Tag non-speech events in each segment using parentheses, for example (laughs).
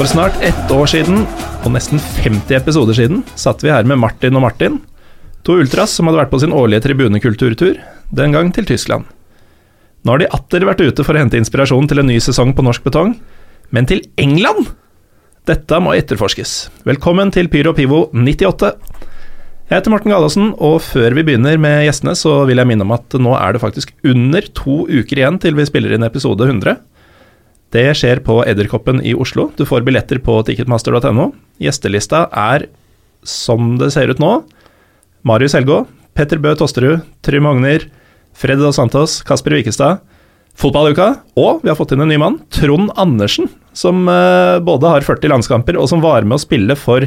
For snart ett år siden, og nesten 50 episoder siden, satt vi her med Martin og Martin, to ultras som hadde vært på sin årlige tribunekulturtur, den gang til Tyskland. Nå har de atter vært ute for å hente inspirasjon til en ny sesong på norsk betong, men til England! Dette må etterforskes. Velkommen til Pyro Pivo 98. Jeg heter Morten Galaasen, og før vi begynner med gjestene, så vil jeg minne om at nå er det faktisk under to uker igjen til vi spiller inn episode 100. Det skjer på Edderkoppen i Oslo. Du får billetter på ticketmaster.no. Gjestelista er, som det ser ut nå, Marius Helgå, Petter Bø Tosterud, Trym Hogner, Fred Dos Santos, Kasper Wikestad, Fotballuka, og vi har fått inn en ny mann, Trond Andersen, som eh, både har 40 landskamper, og som var med å spille for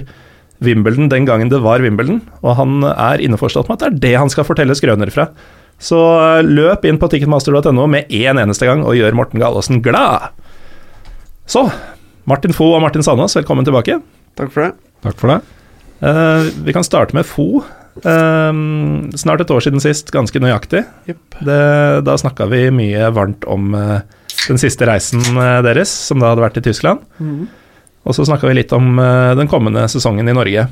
Wimbledon den gangen det var Wimbledon, og han er innforstått med at det er det han skal fortelle skrøner fra. Så eh, løp inn på ticketmaster.no med én eneste gang og gjør Morten Galaasen glad. Så, Martin Fo og Martin Sandås, velkommen tilbake. Takk for det. Takk for det. Uh, vi kan starte med Fo. Uh, snart et år siden sist, ganske nøyaktig. Yep. Det, da snakka vi mye varmt om uh, den siste reisen deres, som da hadde vært i Tyskland. Mm. Og så snakka vi litt om den kommende sesongen i Norge.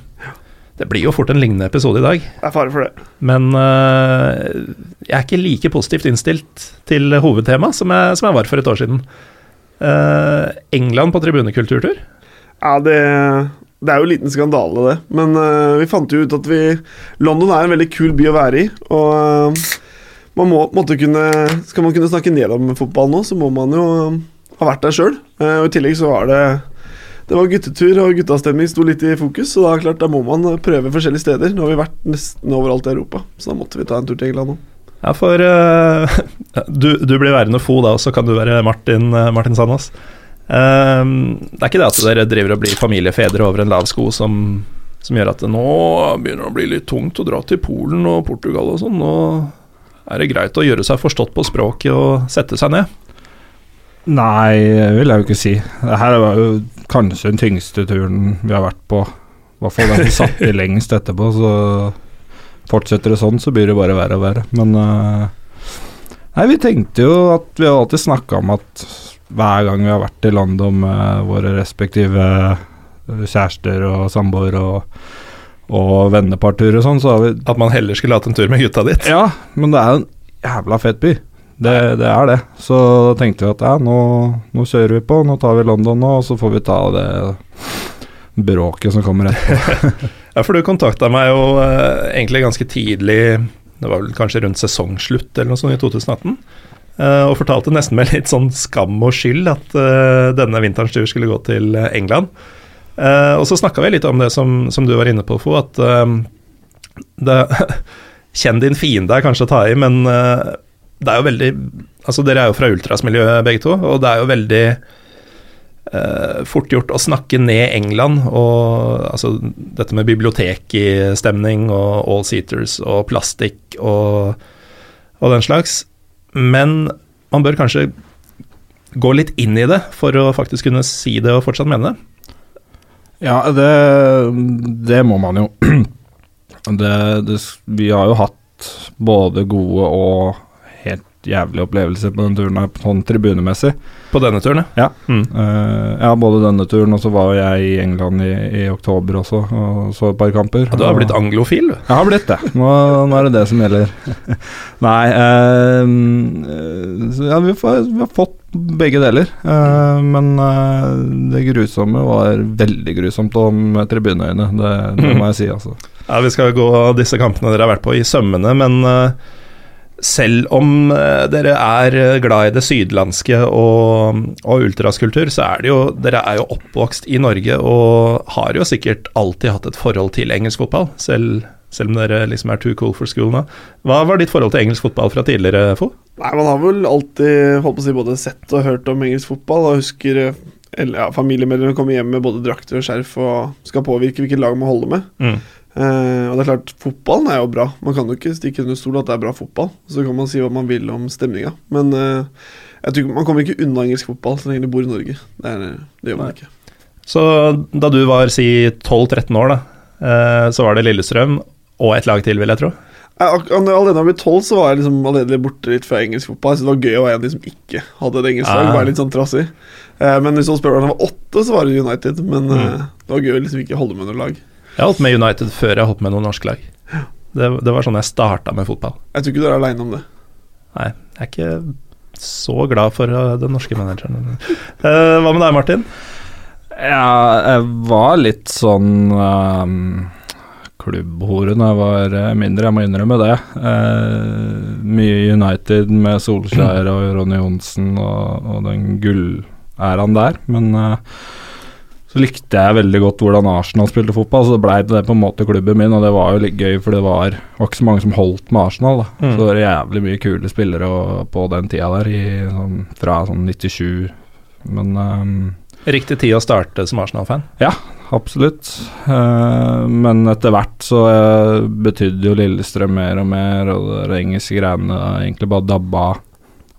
Det blir jo fort en lignende episode i dag, Det er fare for det. men eh, jeg er ikke like positivt innstilt til hovedtemaet som jeg, som jeg var for et år siden. Eh, England på tribunekulturtur. Ja, det, det er jo en liten skandale, det. Men uh, vi fant jo ut at vi London er en veldig kul by å være i. Og uh, man må, måtte kunne Skal man kunne snakke ned om fotball nå, så må man jo ha vært der sjøl. og i tillegg så var det det var guttetur, og guttastemning sto litt i fokus. Så da, klart, da må man prøve forskjellige steder. Nå har vi vært nesten overalt i Europa, så da måtte vi ta en tur til England nå. Ja, for uh, (laughs) du, du blir værende Fo da, og så kan du være Martin, eh, Martin Sandås. Eh, det er ikke det at dere driver og blir familiefedre over en lav sko som, som gjør at det nå begynner å bli litt tungt å dra til Polen og Portugal og sånn. Nå er det greit å gjøre seg forstått på språket og sette seg ned. Nei, det vil jeg jo ikke si. Det her var jo kanskje den tyngste turen vi har vært på. I hvert fall den vi satt i (laughs) lengst etterpå. Så fortsetter det sånn, så blir det bare verre og verre. Men uh, Nei, vi tenkte jo at Vi har alltid snakka om at hver gang vi har vært i London med våre respektive eh, kjærester og samboere og, og venneparturer og sånn, så har vi At man heller skulle hatt en tur med gutta ditt. Ja, men det er jo en jævla fet by. Det, det er det. Så da tenkte vi at ja, nå, nå kjører vi på. Nå tar vi London nå, og så får vi ta det bråket som kommer etterpå. (laughs) Ja, for du kontakta meg jo eh, egentlig ganske tidlig, det var vel kanskje rundt sesongslutt eller noe sånt i 2018, eh, og fortalte nesten med litt sånn skam og skyld at eh, denne vinterens tur skulle gå til eh, England. Eh, og så snakka vi litt om det som, som du var inne på, Fo, at eh, det, (laughs) Kjenn din fiende er kanskje å ta i, men det er jo veldig Altså, dere er jo fra ultrasmiljøet begge to, og det er jo veldig eh, fort gjort å snakke ned England og altså, dette med bibliotek i stemning og all seaters og plastikk og, og den slags. Men man bør kanskje gå litt inn i det for å faktisk kunne si det og fortsatt mene det. Ja, det, det må man jo. (clears throat) Det, det, vi har jo hatt både gode og helt opplevelse på den turen her, sånn tribunemessig. På denne turen, Ja. Mm. Uh, ja, både denne turen, og så var jeg i England i, i oktober også, og så et par kamper. Ja, du har Og- blitt anglofil, du. Jeg har blitt det. Nå, nå er det det som gjelder. (laughs) Nei uh, så ja, vi, får, vi har fått begge deler. uh, men det grusomme var veldig grusomt om tribuneøyne. Det, det må jeg si, altså. (laughs) Ja, Vi skal gå disse kampene dere har vært på i sømmene, men selv om eh, dere er glad i det sydlandske og, og ultraskultur, så er det jo Dere er jo oppvokst i Norge og har jo sikkert alltid hatt et forhold til engelsk fotball, selv, selv om dere liksom er too cool for school nå. Hva var ditt forhold til engelsk fotball fra tidligere, Fo? Nei, Man har vel alltid holdt på å si, både sett og hørt om engelsk fotball. Og husker eh, eller, ja, familiemedlemmer kommer hjem med både drakter og skjerf og skal påvirke hvilket lag man holder med. Mm. Eh, og det er klart, Fotballen er jo bra. Man kan jo ikke stikke under stol at det er bra fotball. Så kan man si hva man vil om stemninga. Men uh, jeg tror man kommer ikke unna engelsk fotball så lenge du bor i Norge. Det, er, det gjør man Nei. ikke. Så da du var si 12-13 år, da, uh, så var det Lillestrøm og et lag til, vil jeg tro. Jeg, Allerede da jeg var 12, så var jeg liksom allerede borte litt fra engelsk fotball. Så det var gøy å være en som ikke hadde et engelsk lag. Bare litt sånn trassig. Men hvis man spør da jeg var åtte, så var det United. Men Mm. det var gøy å liksom ikke holde med noe lag. Jeg holdt med United før jeg holdt med noen norske lag. Det, det var sånn jeg starta med fotball. Jeg tror ikke du er aleine om det. Nei, jeg er ikke så glad for uh, den norske manageren. Eh, hva med deg, Martin? Ja, jeg var litt sånn um, klubbhore da jeg var eh, mindre, jeg må innrømme det. Eh, mye United med Solskjær og Ronny Johnsen og, og den gullæraen der. Men eh, så likte jeg veldig godt hvordan Arsenal spilte fotball, så det blei det på en måte klubben min, og det var jo litt gøy, for det var, var ikke så mange som holdt med Arsenal. da. Mm. Så det var jævlig mye kule spillere på den tida der, i, sånn, fra sånn 97. Men um, Riktig tid å starte som Arsenal-fan. Ja, Absolutt. Uh, men etter hvert så uh, betydde jo Lillestrøm mer og mer, og de engelske greiene egentlig bare dabba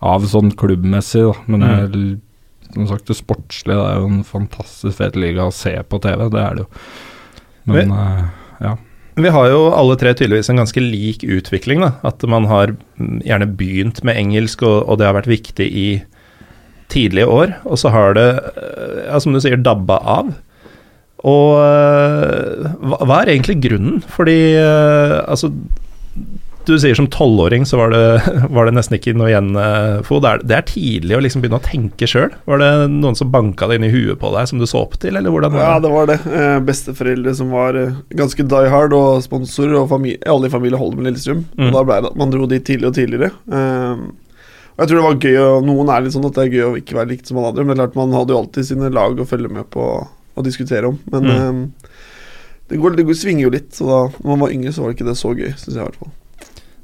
av sånn klubbmessig, da. Men jeg, som sagt, det sportslige det er jo en fantastisk fet liga å se på TV, det er det jo. Men eh, ja. Vi har jo alle tre tydeligvis en ganske lik utvikling. da, At man har mm, gjerne begynt med engelsk, og, og det har vært viktig i tidlige år. Og så har det, eh, ja, som du sier, dabba av. Og eh, hva, hva er egentlig grunnen? Fordi altså Du sier som tolvåring så var det, (laughs) var det nesten ikke noe igjen, eh, Fo. Det er, det er tidlig å liksom begynne å tenke sjøl. Var det noen som banka det inn i huet på deg, som du så opp til, eller hvordan var det? Ja, det var det. Eh, besteforeldre som var eh, ganske die hard, og sponsorer, og familie, alle i familie holder med Lillestrøm. Mm. Og da ble det at man dro dit tidligere og tidligere. Eh, og jeg tror det var gøy, og noen er litt sånn at det er gøy å ikke være likt som alle andre, men det klart man hadde jo alltid sine lag å følge med på og diskutere om. Men Mm. eh, det, går, det går, svinger jo litt, så da når man var yngre, så var det ikke det så gøy, syns jeg i hvert fall.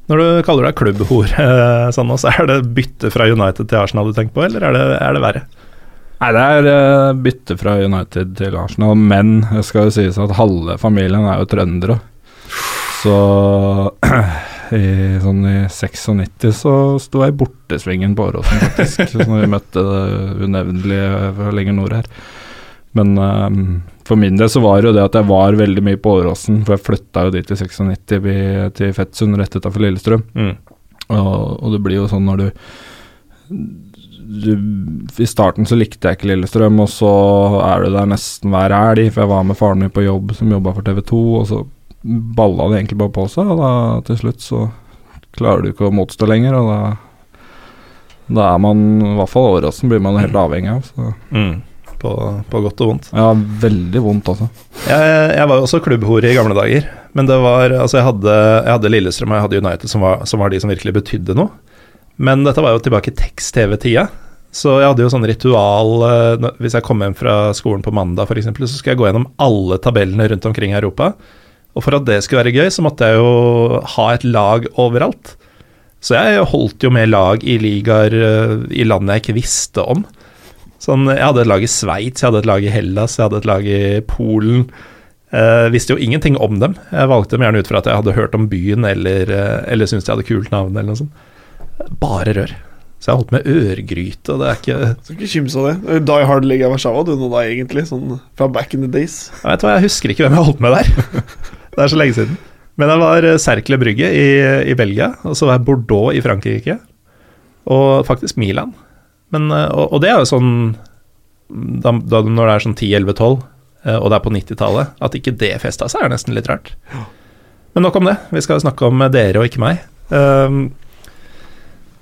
Når du kaller deg klubbhore, eh, er det bytte fra United til Arsenal du tenker på, eller er det, er det verre? Nei, det er eh, bytte fra United til Arsenal, men det skal jo sies at halve familien er jo trøndere. Så (clears throat) i, sånn i 96 så sto jeg i bortesvingen på Åråsen, faktisk. når vi møtte det unevnelige fra lenger nord her. Men eh, for min del så var det jo det at jeg var veldig mye på Åråsen, for jeg flytta jo dit i 96 vi- til Fettsund rett utafor Lillestrøm. Mm. Og, og det blir jo sånn når du, du I starten så likte jeg ikke Lillestrøm, og så er du der nesten hver helg, for jeg var med faren min på jobb som jobba for TV 2, og så balla det egentlig bare på seg, og da til slutt så klarer du ikke å motstå lenger, og da da er man, i hvert fall Åråsen, blir man helt avhengig av. Så. Mm. På, på godt og vondt. Ja, veldig vondt, altså. Jeg, jeg var jo også klubbhore i gamle dager, men det var Altså, jeg hadde, jeg hadde Lillestrøm og jeg hadde United, som var, som var de som virkelig betydde noe. Men dette var jo tilbake i tekst-TV-tida. Så jeg hadde jo sånn ritual eh, Hvis jeg kom hjem fra skolen på mandag, f.eks., så skulle jeg gå gjennom alle tabellene rundt omkring i Europa. Og for at det skulle være gøy, så måtte jeg jo ha et lag overalt. Så jeg holdt jo med lag i ligaer eh, i land jeg ikke visste om. Sånn, jeg hadde et lag i Sveits, jeg hadde et lag i Hellas, jeg hadde et lag i Polen. Eh, visste jo ingenting om dem. Jeg valgte dem gjerne ut fra at jeg hadde hørt om byen, eller, eh, eller syntes de hadde kult navn, eller noe sånt. Bare rør. Så jeg har holdt med ørgryte, og det er ikke Skal ikke kimse av det. Die Hard League av Warszawa, du nå da, egentlig. Sånn fra back in the days. Jeg vet hva, jeg husker ikke hvem jeg holdt med der. (laughs) det er så lenge siden. Men jeg var Serkle Cercle Brygge i, i Belgia, og så var jeg Bordeaux i Frankrike. Og faktisk Milan. Men, eh, og, og det er jo sånn da, da, Når det er sånn 10-11-12, eh, og det er på 90-tallet, at ikke det festa seg, er nesten litt rart. Men nok om det. Vi skal snakke om dere og ikke meg. Um,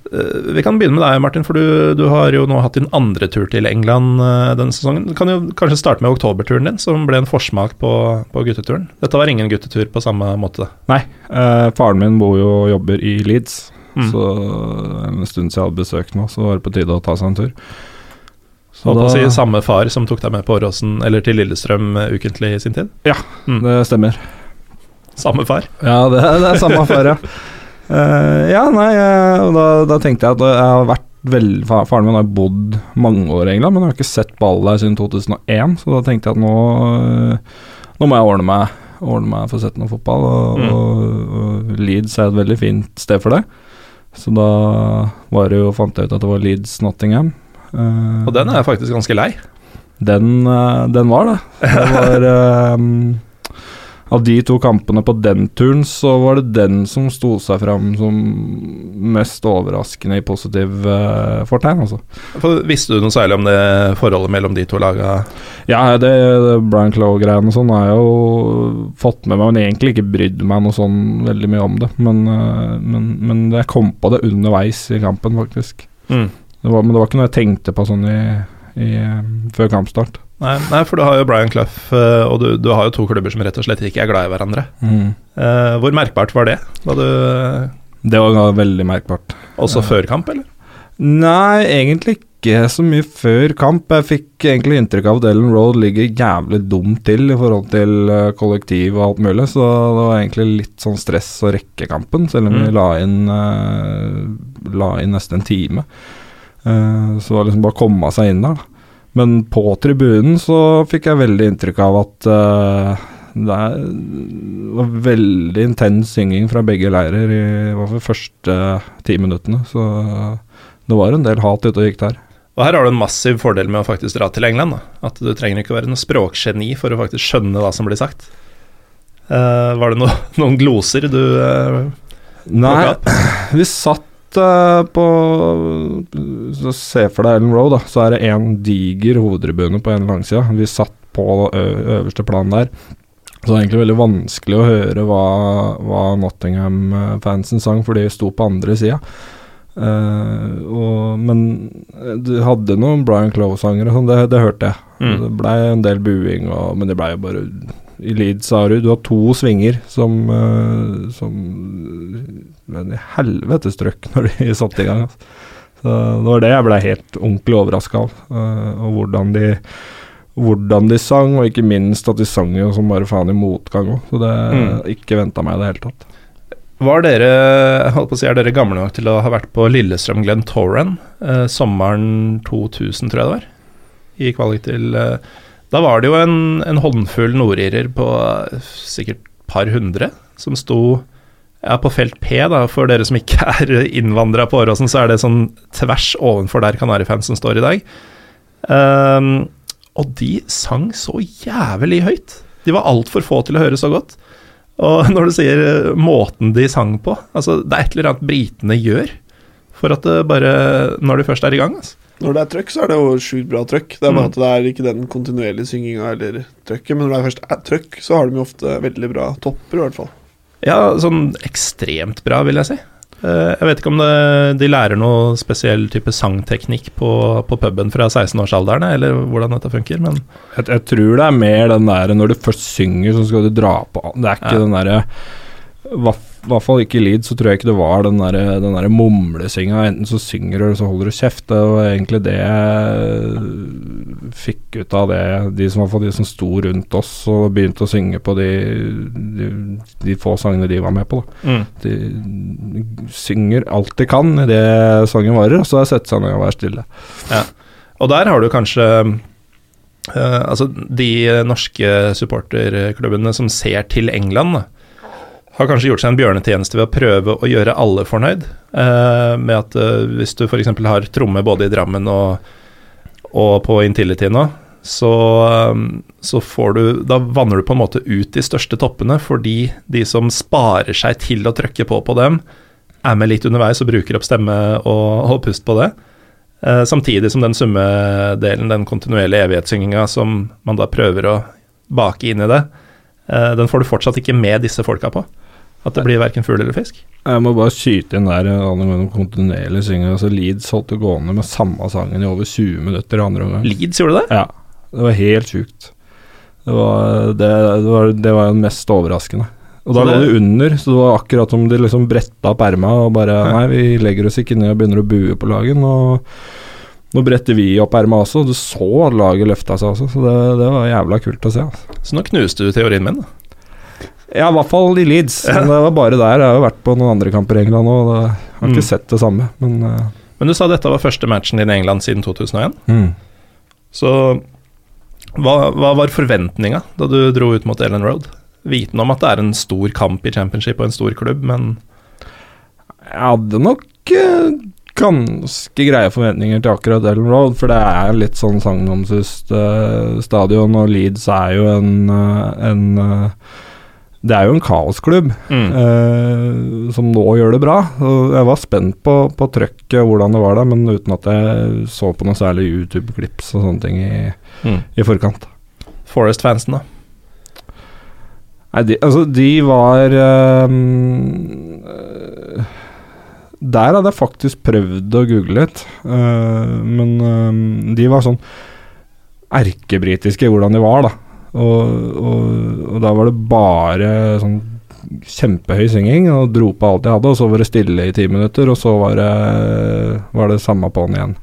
vi kan begynne med deg, Martin, for du, du har jo nå hatt din andre tur til England denne sesongen. Du kan jo kanskje starte med oktoberturen din, som ble en forsmak på, på gutteturen. Dette var ingen guttetur på samme måte. Nei, eh, faren min bor jo og jobber i Leeds, Mm. så en stund siden jeg hadde besøk nå, så var det på tide å ta seg en tur. Så Holdt på å si samme far som tok deg med på Åråsen, eller til Lillestrøm eh, ukentlig i sin tid? Mm. Det stemmer. Samme far. Ja, det, det er samme far, ja. Uh, (laughs) ja, nei, uh, da, da tenkte jeg at jeg har vært vel- fa- Faren min har bodd mange år i England, men jeg har ikke sett ball der siden 2001, så da tenkte jeg at nå, uh, nå må jeg ordne meg, ordne meg for å sette noe fotball, og, Mm. og, og Leeds er et veldig fint sted for det. Så da var det jo, fant jeg ut at det var Leeds Nottingham. Uh, Og den er jeg faktisk ganske lei. den, eh, den var det. Det (laughs) var, eh, av de to kampene på den turen, så var det den som sto seg fram som mest overraskende i positiv uh, fortegn, altså. For visste du noe særlig om det forholdet mellom de to laga? Ja, det, det Brian Clough-greiene og sånn har jeg jo fått med meg, men egentlig ikke brydd meg noe sånn veldig mye om det. Men, uh, men, men jeg kom på det underveis i kampen, faktisk. Mm. Det var, men det var ikke noe jeg tenkte på sånn i, i, før kampstart. Nei, nei, for du har jo Brian Clough, uh, og du, du, har jo to klubber som rett og slett ikke er glad i hverandre. Mm. Uh, hvor merkbart var det? Var du Det var veldig merkbart. Også før kamp, eller? Nei, egentlig ikke så mye før kamp. Jeg fikk egentlig inntrykk av at Ellen Road ligger jævlig dumt til i forhold til uh, kollektiv og alt mulig, så det var egentlig litt sånn stress å rekke kampen, selv om Mm. vi la inn, la inn nesten en time. så det var liksom bare å komme seg inn der. da. Men på tribunen så fikk jeg veldig inntrykk av at uh, det var veldig intens synging fra begge leirer i fall første ti minuttene. Så det var en del hat ute og gikk der. Og her har du en massiv fordel med å faktisk dra til England. Da. At du trenger ikke å være noe språkgeni for å faktisk skjønne hva som blir sagt. Uh, var det no (laughs) noen gloser du uh, Nei, vi satt uh, på Så Se for deg Ellen Roe, da. Så er det én diger hovedtribune på en langsida. Vi satt på øverste plan der. Så det er egentlig veldig vanskelig å høre hva, hva Nottingham-fansen sang, for de sto på andre sida. Uh, men du hadde noen Brian Clough-sanger og sånn, det, det, hørte jeg. Mm. Det blei en del buing, og, men det blei jo bare I Leeds sa du du har to svinger som, uh, som Men i helvete strøk når de (laughs) satte i gang. Altså. Så det var det jeg blei helt ordentlig overraska av. Uh, og hvordan de hvordan de sang, og ikke minst at de sang jo som bare faen i motgang òg. Så det Mm. ikke venta meg i det hele tatt. Var dere, holdt på å si, er dere gamle nok til å ha vært på Lillestrøm Glen Torren eh, sommeren 2000, tror jeg det var? I kvalik til eh, Da var det jo en, en håndfull nordirer på eh, sikkert par hundre som sto ja, på felt P, da, for dere som ikke (laughs) er innvandra på Åråsen, så er det sånn tvers ovenfor der Kanarifansen står i dag. Um, og de sang så jævlig høyt. De var altfor få til å høre så godt. Og (laughs) når du sier eh, måten de sang på Altså, det er et eller annet britene gjør for at det bare Når de først er i gang, altså. Når det er trøkk, så er det jo sjukt bra trøkk. Det er bare Mm. at det er ikke den kontinuerlige synginga eller trøkket, men når det først er trøkk, så har de jo ofte veldig bra topper, i hvert fall. Ja, sånn ekstremt bra, vil jeg si. Eh, Jeg vet ikke om det, de lærer noe spesiell type sangteknikk på, på puben fra 16-årsalderen, eller hvordan dette funker, men Jeg, jeg tror det er mer den der når du først synger, så skal du dra på Det er ikke Ja. den derre I hvert fall ikke i Leeds, så tror jeg ikke det var den der, den der mumlesinga. Enten så synger du, eller så holder du kjeft. Det var egentlig det jeg fikk ut av det, de som, de som sto rundt oss og begynte å synge på de, de, de få sangene de var med på. Mm. De synger alt de kan i det sangen varer, og så setter seg ned og være stille. Og der har du kanskje Uh, Altså, de norske supporterklubbene som ser til England, da, har kanskje gjort seg en bjørnetjeneste ved å prøve å gjøre alle fornøyd. eh, med at eh, hvis du f.eks. har tromme både i Drammen og, og på Intility nå, så, eh, så får du Da vanner du på en måte ut de største toppene, fordi de som sparer seg til å trykke på på dem, er med litt underveis og bruker opp stemme og, og pust på det. Eh, samtidig som den summedelen, den kontinuerlige evighetssynginga som man da prøver å bake inn i det, eh, den får du fortsatt ikke med disse folka på. At det blir verken fugl eller fisk. Jeg må bare skyte inn der eh, angående kontinuerlig synging. Altså Leeds holdt det gående med samme sangen i over 20 minutter andre omgang. Leeds gjorde det? Ja, det var helt sjukt. Det var det, det, var, det var mest overraskende. Og da lå det- de under, så det var akkurat som de liksom bretta opp erma og bare Ja. Nei, vi legger oss ikke ned og begynner å bue på laget. Nå bretter vi opp erma også. Du så at laget løfta seg også, så det, det var jævla kult å se. Altså. Så nå knuste du teorien min. da. Ja, i hvert fall i Leeds. Men det var bare der. Jeg har jo vært på noen andre kamper i England òg, og jeg har ikke Mm. sett det samme, men uh. Men du sa dette var første matchen din i England siden 2001. mm. Så hva, hva var forventninga da du dro ut mot Ellen Road? Viten om at det er en stor kamp i championship og en stor klubb, men Jeg hadde nok uh, ganske greie forventninger til akkurat Ellen Road, for det er litt sånn sagnomsust uh, stadion, og Leeds er jo en, en Det er jo en kaosklubb Mm. eh, som nå gjør det bra. Jeg var spent på, på trøkket hvordan det var der, men uten at jeg så på noe særlig YouTube-klips og sånne ting i, Mm. i forkant. Forest-fansen, da. Nei, de, altså, de var eh, Der hadde jeg faktisk prøvd å google litt, eh, men ehm, de var sånn erkebritiske hvordan de var, da. Og, og, og da var det bare sånn kjempehøy synging, og dro på alt jeg hadde, og så var det stille i ti minutter, og så var det, var det samme på'n igjen.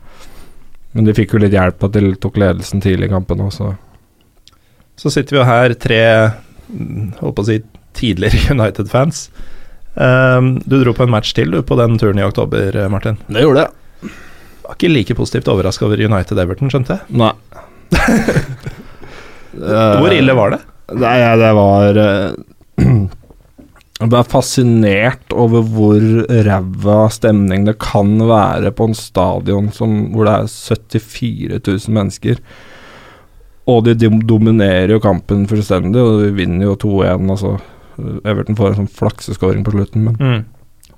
Men de fikk jo litt hjelp at de tok ledelsen tidlig i kampen også. Så sitter vi jo her, tre holdt på å si tidligere (laughs) United-fans. Um, du dro på en match til du på den turen i oktober, eh, Martin. Det gjorde jeg. Var ikke like positivt overraska over United-Everton, skjønte jeg. Nei. (laughs) Hvor ille var det? Nei, det var eh, (clears throat) Jeg ble fascinert over hvor ræva stemning det kan være på en stadion som, hvor det er 74 000 mennesker. Og de dominerer jo kampen fullstendig, og de vinner jo 2-1. Altså. Everton får en sånn flakseskåring på slutten, men, Mm.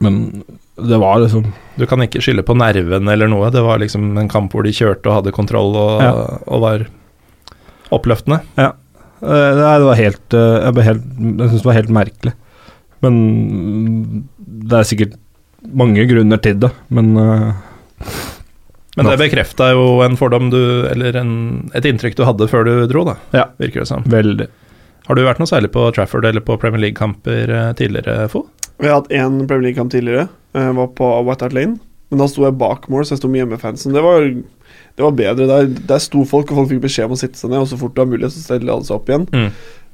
men det var liksom Du kan ikke skylde på nerven eller noe. Det var liksom en kamp hvor de kjørte og hadde kontroll og, Ja. og var oppløftende. Ja. Nei, det var helt eh, Jeg, ble helt, jeg syns det var helt merkelig. Men mm, det er sikkert mange grunner til det, men eh, Men det bekrefta jo en fordom du Eller en, et inntrykk du hadde før du dro, da, Ja. virker det som. veldig. Har du vært noe særlig på Trafford eller på Premier League-kamper eh, tidligere, Fo? Vi har hatt én Premier League-kamp tidligere. Jeg var på White Hart Lane. Men da sto jeg bak mål, så jeg sto med hjemmefansen. Det var, det var bedre. Der, der sto folk, og folk fikk beskjed om å sitte seg ned. Og så fort det var mulighet, så stelte alle seg opp igjen. Mm.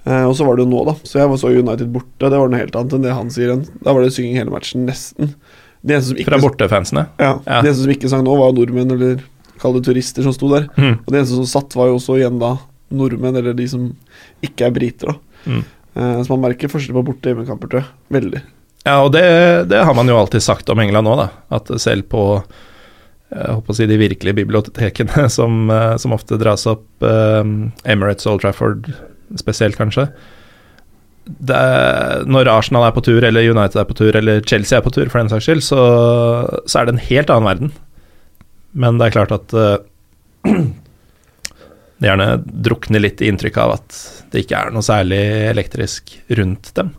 Eh, og så var det jo nå, da. Så jeg var så United borte. Det var noe helt annet enn det han sier. Da var det synging hele matchen, nesten. De eneste som ikke, Fra bortefansene? ja, Ja. De eneste som ikke sang nå, var nordmenn, eller kall det turister, som sto der. Mm. Og de eneste som satt, var jo også igjen da nordmenn, eller de som ikke er briter, da. Mm. Eh, så man merker forskjell på borte- og hjemmekamper, tror jeg. Veldig. Ja, og det, det har man jo alltid sagt om England òg, da. At selv på jeg håper å si de virkelige bibliotekene (laughs) som, eh, som ofte dras opp, eh, Emirates Old Trafford spesielt, kanskje er, Når Arsenal er på tur, eller United er på tur, eller Chelsea er på tur, for den saks skyld, så, så er det en helt annen verden. Men det er klart at eh, (clears throat) det gjerne drukner litt i inntrykket av at det ikke er noe særlig elektrisk rundt dem.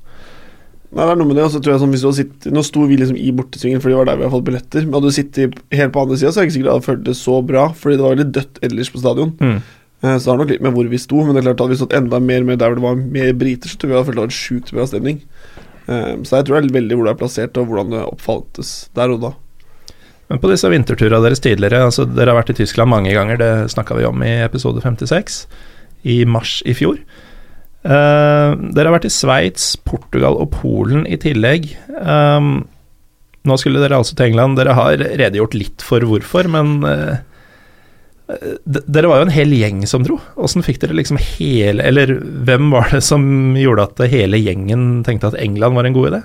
Nei, det er noe med det, og så tror jeg sånn hvis du hadde sittet Nå sto vi liksom i bortesvingen, fordi det var der vi hadde fått billetter. Men hadde du sittet helt på andre sida, så er jeg ikke sikkert jeg hadde følt det så bra, fordi det var veldig dødt ellers på stadion. Mm. Eh, Så det har nok litt med hvor vi sto, men det er klart hadde vi stått enda mer med der hvor det var mer briter, så tror jeg vi hadde følt det var en sjukt bra stemning. Eh, Så jeg tror det er veldig hvor det er plassert, og hvordan det oppfattes der og da. Men på disse vinterturene deres tidligere, altså dere har vært i Tyskland mange ganger, det snakka vi om i episode 56 i mars i fjor. Eh, dere har vært i Sveits, Portugal og Polen i tillegg. Um, nå skulle dere altså til England. Dere har redegjort litt for hvorfor, men uh, dere var jo en hel gjeng som dro. Åssen fikk dere liksom hele Eller hvem var det som gjorde at hele gjengen tenkte at England var en god idé?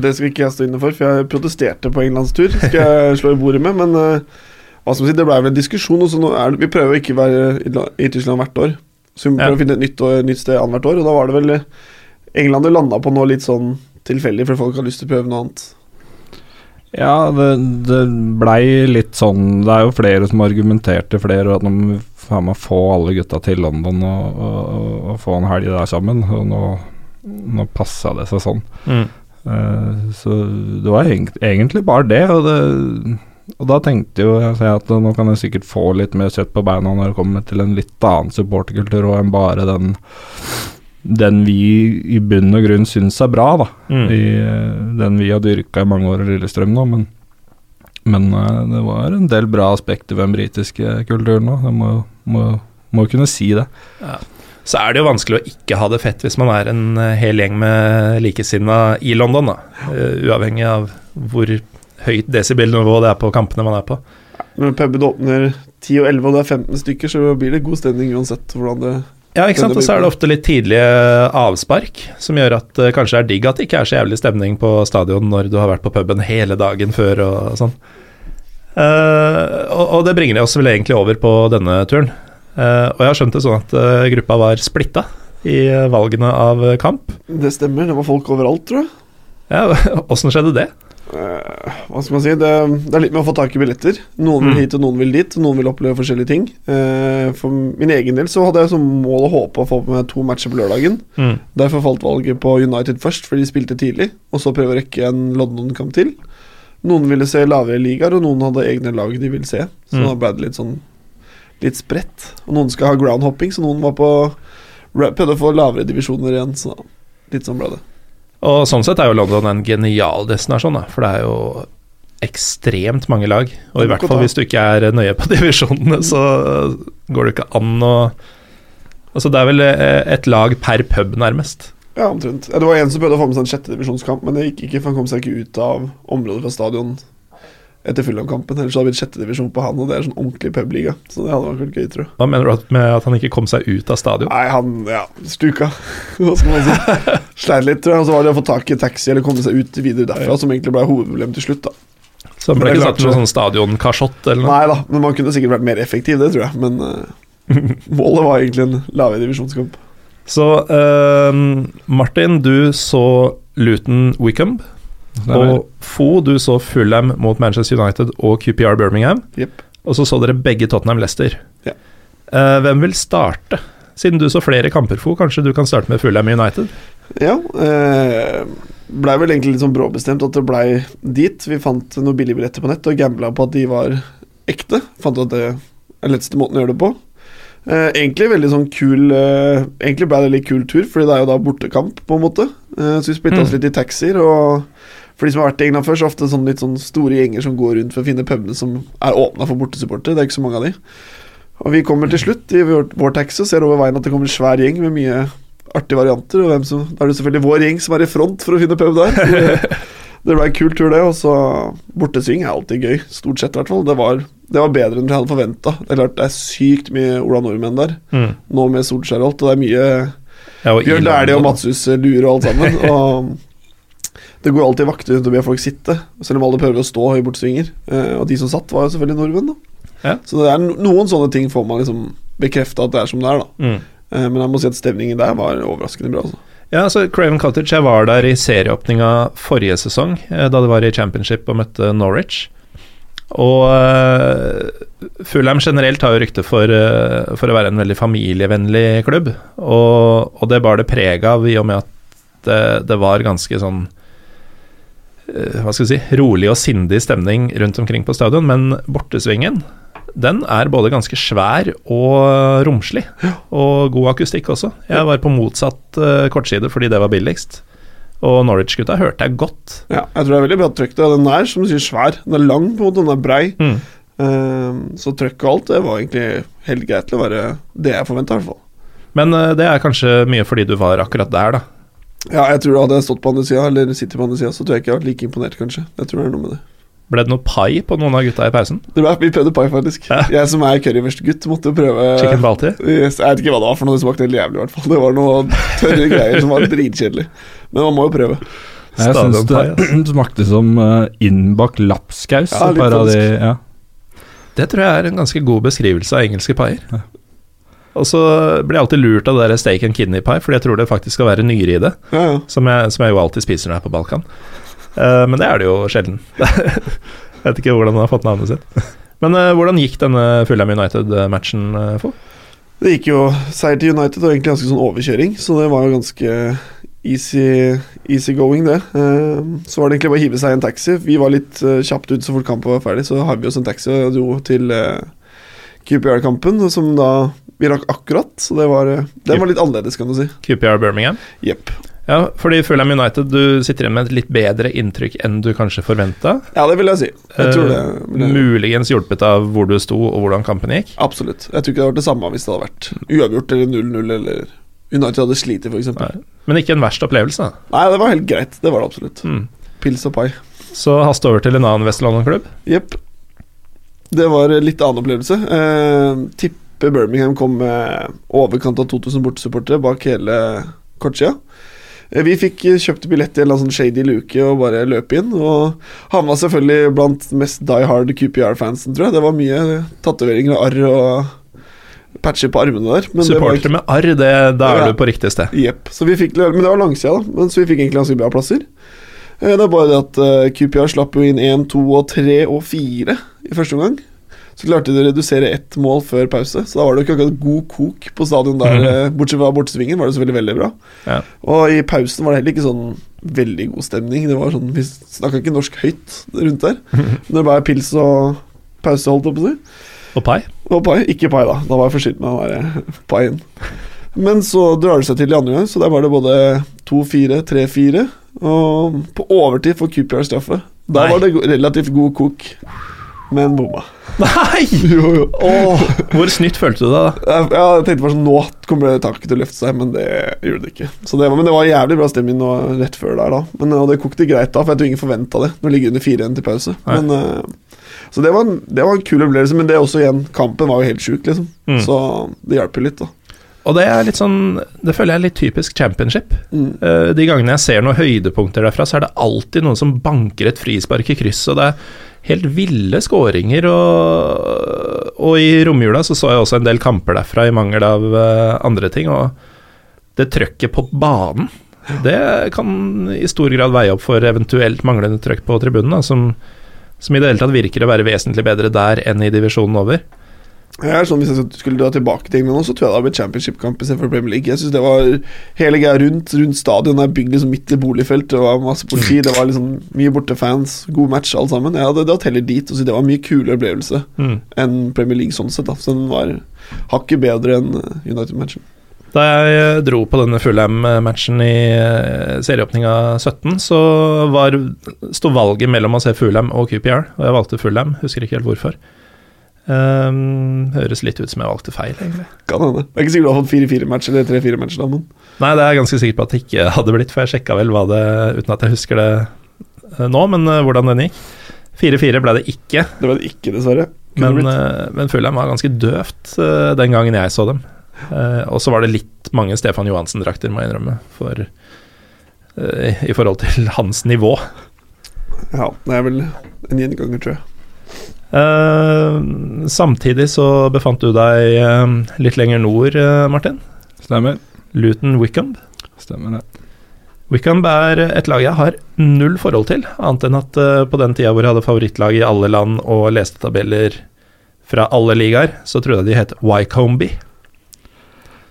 Det skal ikke jeg stå inne for, for jeg protesterte på Englands tur. Skal jeg slå i bordet med, men uh, hva skal man si, det ble vel en diskusjon. Og så nå er det, vi prøver å ikke være i Tyskland hvert år, så vi må Ja. prøve å finne et nytt, og- nytt sted annethvert år. Og da var det vel eh, England det landa på noe litt sånn tilfeldig, fordi folk har lyst til å prøve noe annet. Ja, det, det blei litt sånn Det er jo flere som argumenterte flere, at nå må vi få alle gutta til London og, og, og, få en helg der sammen. Og nå, nå passa det seg sånn. Eh, så det var egent- egentlig bare det, og det og da tenkte jo jeg at nå kan jeg sikkert få litt mer kjøtt på beina når det kommer til en litt annen supporterkultur enn bare den den vi i bunn og grunn syns er bra, da. Mm. I, eh, den vi har dyrka i mange år i Lillestrøm nå, men, men eh, det var en del bra aspekter ved den britiske kulturen òg. Jeg må, må, må kunne si det. Så er det jo vanskelig å ikke ha det fett hvis man er en eh, hel gjeng med likesinna i London, da. Uavhengig av hvor høyt desibelnivå det er på kampene man er på. Når puben åpner 10 og 11, og det er 15 stykker, så blir det god stemning uansett hvordan det Ja, ikke sant. Og så er det ofte litt tidlige avspark som gjør at det kanskje er digg at det ikke er så jævlig stemning på stadion når du har vært på puben hele dagen før og sånn. Uh, og, og det bringer oss vel egentlig over på denne turen. Uh, og jeg har skjønt det sånn at uh, gruppa var splitta. i valgene av kamp. Det stemmer. Det var folk overalt, tror jeg. Ja, (laughs) Åssen skjedde det? Eh, hva skal man si? Det, det er litt med å få tak i billetter. Noen vil Mm. hit, og noen vil dit. og Noen vil oppleve forskjellige ting. Uh, for min egen del så hadde jeg som mål og håp å få med to matcher på lørdagen. Mm. Derfor falt valget på United først, fordi de spilte tidlig. Og så prøve å rekke en London-kamp til. Noen ville se lavere ligaer, og noen hadde egne lag de ville se. Så Mm. da ble det litt sånn litt spredt. Og noen skal ha groundhopping, så noen var på prøvde å få lavere divisjoner igjen. Så litt sånn ble det. Og sånn sett er jo London en genial destinasjon, da, for det er jo ekstremt mange lag. Og i er hvert fall hvis du ikke er nøye på (laughs) divisjonene, så går det ikke an å Altså det er vel eh, et lag per pub, nærmest. Ja, omtrent. Det var en som prøvde å få med seg en sjettedivisjonskamp, men det gikk ikke, for han kom seg ikke ut av området fra stadion etter Fulham-kampen. Ellers hadde det blitt sjettedivisjon på han, og det er sånn ordentlig publiga. Så det hadde vært gøy, tror jeg. Hva mener du at- med at han ikke kom seg ut av stadion? Nei, han ja, stuka. (laughs) Hva skal man si. (laughs) Sleit litt, tror jeg. Og så var det å få tak i taxi eller komme seg ut videre derfra, som egentlig ble hovedproblemet til slutt, da. Så han ble ikke satt noe sånn stadionkasjott eller noe? Nei da, men man kunne sikkert vært mer effektiv, det tror jeg. Men uh, (laughs) målet var egentlig en lavere divisjonskamp. Så uh, Martin, du så Luton Wickham. Og Fo, du så Fulham mot Manchester United og QPR Birmingham. Yep. Og så så dere begge Tottenham Leicester. Ja. Uh, hvem vil starte? Siden du så flere kamper, Fo, kanskje du kan starte med Fulham United? Ja. uh, blei vel egentlig litt sånn bråbestemt at det blei dit. Vi fant noen billige billetter på nett og gambla på at de var ekte. Fant at det er letteste måten å gjøre det på. Uh, egentlig veldig sånn kul uh, Egentlig ble det litt kul tur, Fordi det er jo da bortekamp, på en måte. Eh, så vi splitta oss Mm. litt i taxier. Og for de som har vært i England før, så er det ofte sånn litt sånn store gjenger som går rundt for å finne pubene som er åpna for bortesupportere. Det er ikke så mange av de. Og vi kommer til slutt i vår, vår taxi og ser over veien at det kommer en svær gjeng med mye artige varianter. Og som, da er det selvfølgelig vår gjeng som er i front for å finne pub der. Det, (laughs) det ble en kul tur, det. Og så bortesving er alltid gøy. Stort sett, i hvert fall. Det var, det var bedre enn vi hadde forventa. Det er klart det er sykt mye Ola Nordmenn der. Mm. Nå med Solskjær og alt. Og det er mye Ja, Bjørn Dæhlie og. Matshus Lure og alt sammen. (laughs) Og det går alltid vakter rundt og ber folk sitte, selv om alle prøver å stå i bortsvinger. Eh, og de som satt, var jo selvfølgelig nordmenn, da. Ja. Så det er noen sånne ting får man liksom bekrefta at det er som det er, da. Mm. Eh, men jeg må si at stemningen der var overraskende bra. Altså. Ja, så Craven Cottage, jeg var der i serieåpninga forrige sesong, eh, da det var i championship og møtte Norwich. Og uh, Fulham generelt har jo rykte for, uh, for å være en veldig familievennlig klubb, og, og det bar det preg av i og med at det, det var ganske sånn hva skal jeg si, rolig og sindig stemning rundt omkring på stadion, men bortesvingen den er både ganske svær og romslig, og god akustikk også. Jeg var på motsatt eh, kortside fordi det var billigst, og Norwich-gutta hørte jeg godt. Ja, jeg tror det er veldig bra trøkk. Den er som du sier svær. Den er lang, på en måte, den er brei. Mm. Um, så trøkk og alt det var egentlig helt greit til å være det jeg forventa, i hvert fall. Men eh, det er kanskje mye fordi du var akkurat der, da. Ja, jeg tror hadde jeg stått på andre sida, eller sittet på andre sida, så tror jeg ikke jeg hadde vært like imponert, kanskje. Jeg tror det er noe med det. Ble det noe pai på noen av gutta i pausen? Det ble, vi prøvde pai, faktisk. Ja. Jeg som er currywurstgutt, måtte jo prøve Chicken balti? Yes, Jeg vet ikke hva det var for noe, det smakte helt jævlig i hvert fall. Det var noe tørre greier som var dritkjedelig. Men man må jo prøve. Jeg syns det (clears throat) smakte som uh, innbakt lapskaus. Ja, litt de, ja. Det tror jeg er en ganske god beskrivelse av engelske paier. Ja. Og så blir jeg alltid lurt av det der steak and kidney pie, fordi jeg tror det faktisk skal være nyre i det. Ja, ja. Som jeg, som jeg jo alltid spiser når jeg er på Balkan. Uh, men det er det jo sjelden. (laughs) jeg vet ikke hvordan han har fått navnet sitt. Men uh, hvordan gikk denne Fulham United-matchen, uh, for? Det gikk jo seier til United og egentlig ganske sånn overkjøring, så det var jo ganske easy, easy going, det. Så var det egentlig bare å hive seg i en taxi. Vi var litt kjapt ut så fort kampen var ferdig, så har vi oss en taxi og dro til QPR-kampen, som da vi rakk akkurat. Så det var, Det den var litt annerledes, kan du si. QPR Birmingham? Jepp. Ja, fordi Fulham United, du sitter igjen med et litt bedre inntrykk enn du kanskje forventa. Ja, det vil jeg si. Jeg tror det. Eh, vil Muligens hjulpet av hvor du sto og hvordan kampen gikk. Absolutt. Jeg tror ikke det hadde vært det samme hvis det hadde vært uavgjort eller 0-0 eller United hadde slitt, f.eks. Men ikke en verst opplevelse. da. Nei, det var helt greit. Det var det absolutt. Mm. Pils og pai. Så haste over til en annen West London-klubb. Jepp. Det var litt annen opplevelse. Eh, tipper Birmingham kom med overkant av 2000 bortesupportere bak hele kortsida. Eh, Vi fikk kjøpt billett i en sånn shady luke og bare løp inn. Og han var selvfølgelig blant mest die hard QPR-fansen, tror jeg. Det var mye tatoveringer og arr og patcher på armene der. Supportere med arr, det, da er Ja. du på riktig sted. Jepp. Så vi fikk, men det var langsida, da. Men så vi fikk egentlig ganske bra plasser. Eh, Det er bare det at eh, QPR slapp jo inn 1, 2 og 3 og 4 i første omgang. Så klarte de å redusere ett mål før pause, så da var det jo ikke akkurat god kok på stadion der. Mhm. eh, Bortsett fra bortesvingen var det selvfølgelig veldig bra. Ja. Og i pausen var det heller ikke sånn veldig god stemning. Det var sånn, Vi snakka ikke norsk høyt rundt der. Men det var pils og pause, holdt jeg på å si. Og pai. Og pai. Ikke pai, da. Da var jeg forsynt med å være paien. Men så drar det seg til i andre gang, så der var det både 2-4, 3-4. Og på overtid får Coopyard straffe. Der Nei. var det relativt god kok, men bomma. Nei! (laughs) Jo, jo. Åh, hvor snytt følte du deg da? Jeg, jeg tenkte bare sånn Nå kommer det taket til å løfte seg, men det gjorde det ikke. Så det var, men det var jævlig bra stemning nå, rett før der, da. Men, og det kokte greit da, for jeg tror ingen forventa det. Nå ligger det under 4-1 til pause. Men, uh, så det var, en, det var en kul opplevelse, men det er også igjen Kampen var jo helt sjuk, liksom. Mm. Så det hjalp jo litt, da. Og det er litt sånn Det føler jeg er litt typisk championship. Mm. Eh, De gangene jeg ser noen høydepunkter derfra, så er det alltid noen som banker et frispark i krysset, og det er helt ville skåringer. Og, og i romjula så så jeg også en del kamper derfra, i mangel av eh, andre ting. Og det trøkket på banen, det kan i stor grad veie opp for eventuelt manglende trøkk på tribunen, da, som, som i det hele tatt virker å være vesentlig bedre der enn i divisjonen over. Er sånn, Hvis jeg skulle dra tilbake til England så tror jeg det hadde blitt championship-kamp istedenfor Premier League. Jeg synes det var Hele greia rundt, rundt stadion er bygd liksom midt i boligfelt, det var masse politi, det var liksom mye bortefans, god match, alle sammen. Jeg hadde dratt heller dit og det var en mye kulere opplevelse Mm. enn Premier League sånn sett. da Så den var hakket bedre enn United-matchen. Da jeg dro på denne Fulham-matchen i eh, serieåpninga 17, så var, sto valget mellom å se Fulham og QPR, og jeg valgte Fulham. Husker ikke helt hvorfor. Ehm, høres litt ut som jeg valgte feil, egentlig. Kan hende. Jeg er ikke sikker du har fått 4-4-match eller tre-fire matcher, da, men Nei, det er jeg ganske sikker på at det ikke hadde blitt, for jeg sjekka vel hva det Uten at jeg husker det eh, nå, men eh, hvordan den gikk. 4-4 ble det ikke, det ble det ikke, dessverre. Kunne men, eh, men Fulheim var ganske døvt uh, den gangen jeg så dem. Uh, og så var det litt mange Stefan Johansen-drakter, må jeg innrømme, for uh, i forhold til hans nivå. Ja, det er vel en gjenganger, tror jeg. Eh, samtidig så befant du deg uh, litt lenger nord, uh, Martin. Stemmer. Luton Wickham. Stemmer det. Wickham er et lag jeg har null forhold til, annet enn at på den tida hvor jeg hadde favorittlag i alle land og leste tabeller fra alle ligaer, så trodde jeg de het Wycombe.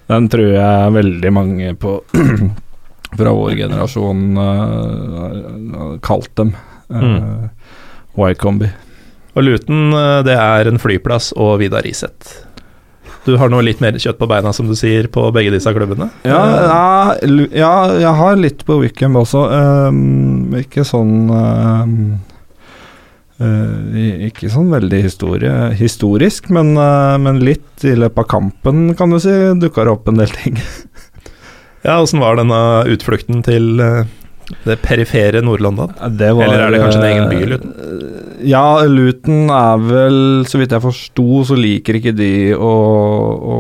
Den tror jeg veldig mange på (clears throat) fra vår generasjon uh, har kalt dem. Uh, Y-kombi. Og Luton, eh, det er en flyplass og Vidar Riseth. Du har noe litt mer kjøtt på beina, som du sier, på begge disse klubbene? Ja, ja, ja, jeg har litt på Wickham også. Um, ikke sånn um, uh, Ikke sånn veldig historie, historisk, men, uh, men litt i løpet av kampen, kan du si, dukka det opp en del ting. (laughs) Ja, åssen var denne utflukten til eh, det perifere Nord-London? Eller er det kanskje en egen by, eh, Luton? Ja, Luton er vel, så vidt jeg forsto, så liker ikke de å, å,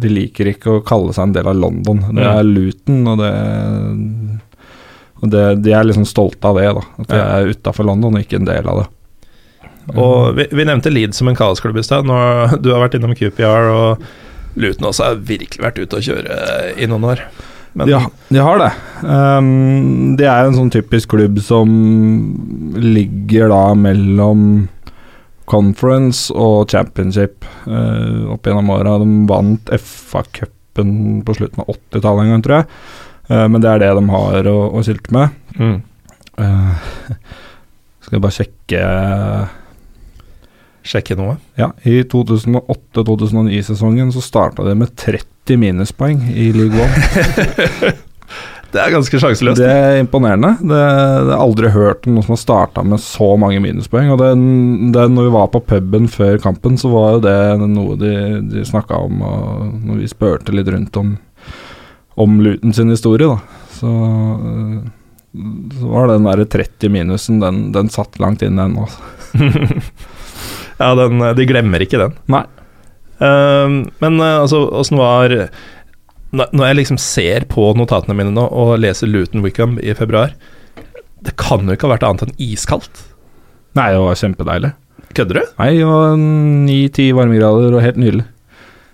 De liker ikke å kalle seg en del av London. Det er Luton, og det og det, De er liksom stolte av det, da. At de er utafor London og ikke en del av det. Og vi, vi nevnte Leeds som en kaosklubb i stad. Du har vært innom QPR, og Luton også har virkelig vært ute å kjøre i noen år. Men de, ha- de har det. Um, det er en sånn typisk klubb som ligger da mellom conference og championship uh, opp gjennom åra. De vant FA-cupen på slutten av 80-tallet en gang, tror jeg. Uh, men det er det de har å, å skilte med. mm. Uh, (laughs) skal jeg bare sjekke sjekke noe. Ja, i 2008-2009-sesongen så starta de med 30 minuspoeng i League One. (laughs) Det er ganske sjanseløst. Det er imponerende. Det, det har aldri hørt om noen som har starta med så mange minuspoeng. Og det, det, når vi var på puben før kampen, så var jo det noe de, de snakka om og når vi spurte litt rundt om, om Luton sin historie, da. Så, så var den der 30 minusen, den, den satt langt inne ennå. altså. (laughs) ja, den, de glemmer ikke den. Nei. Um, men uh, altså, åssen var Når når jeg liksom ser på notatene mine nå og leser Luton Wickham i februar Det kan jo ikke ha vært annet enn iskaldt. Nei, det var kjempedeilig. Kødder du? Nei, det var ni-ti varmegrader og helt nydelig.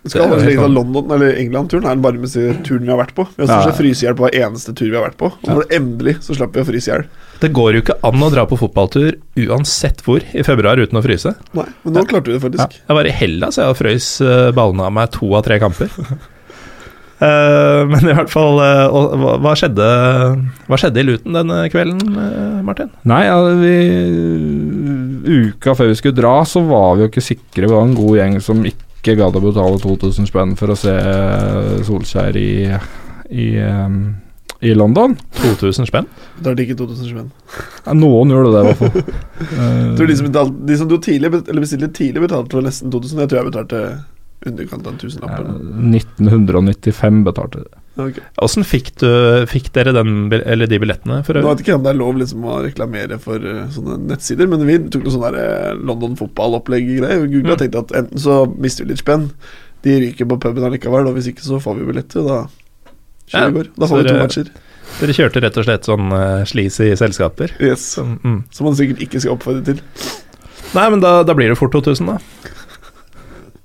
Skal Det holdes helt legge til sant. London, eller England-turen er den varmeste turen vi har vært på. Vi har stort Ja. sett fryst i hjel på hver eneste tur vi har vært på. Og når det endelig så slapp vi å fryse i hjel. Det går jo ikke an å dra på fotballtur uansett hvor i februar uten å fryse. Nei, men nå klarte vi det faktisk. Jeg var i Hellas jeg, og frøys eh, ballene av meg to av tre kamper. uh, (laughs) men i hvert fall uh, hva, hva, skjedde, hva skjedde i Luton denne kvelden, uh, Martin? Nei, ja, vi Uka før vi skulle dra, så var vi jo ikke sikre. Vi var en god gjeng som ikke gadd å betale 2000 spenn for å se Solskjær i, i, i London. 2000 spenn? Da er det ikke 2000 spenn. Ja, noen gjør det, det i hvert fall. (laughs) uh, tror de som, betalte, de som du tidlig, eller bestilte tidlig, betalte for nesten 2000. Jeg tror jeg betalte underkant av en tusenlapp. Eh, 1995 betalte de. Ok. Åssen fikk, du, fikk dere den, eller de billettene? For Nå vet ikke om det er lov liksom å reklamere for eh, sånne nettsider, men vi tok noe sånn eh, London fotballopplegg-greier. Og Google Mm. har tenkt at enten så mister vi litt spenn, de ryker på puben allikevel, og hvis ikke så får vi billetter, og da Ja. Da får vi to matcher. Dere kjørte rett og slett sånn uh, sleazy selskaper? Yes. Som, mm. Som man sikkert ikke skal oppfordre til. Nei, men da, da blir det fort 2000, da.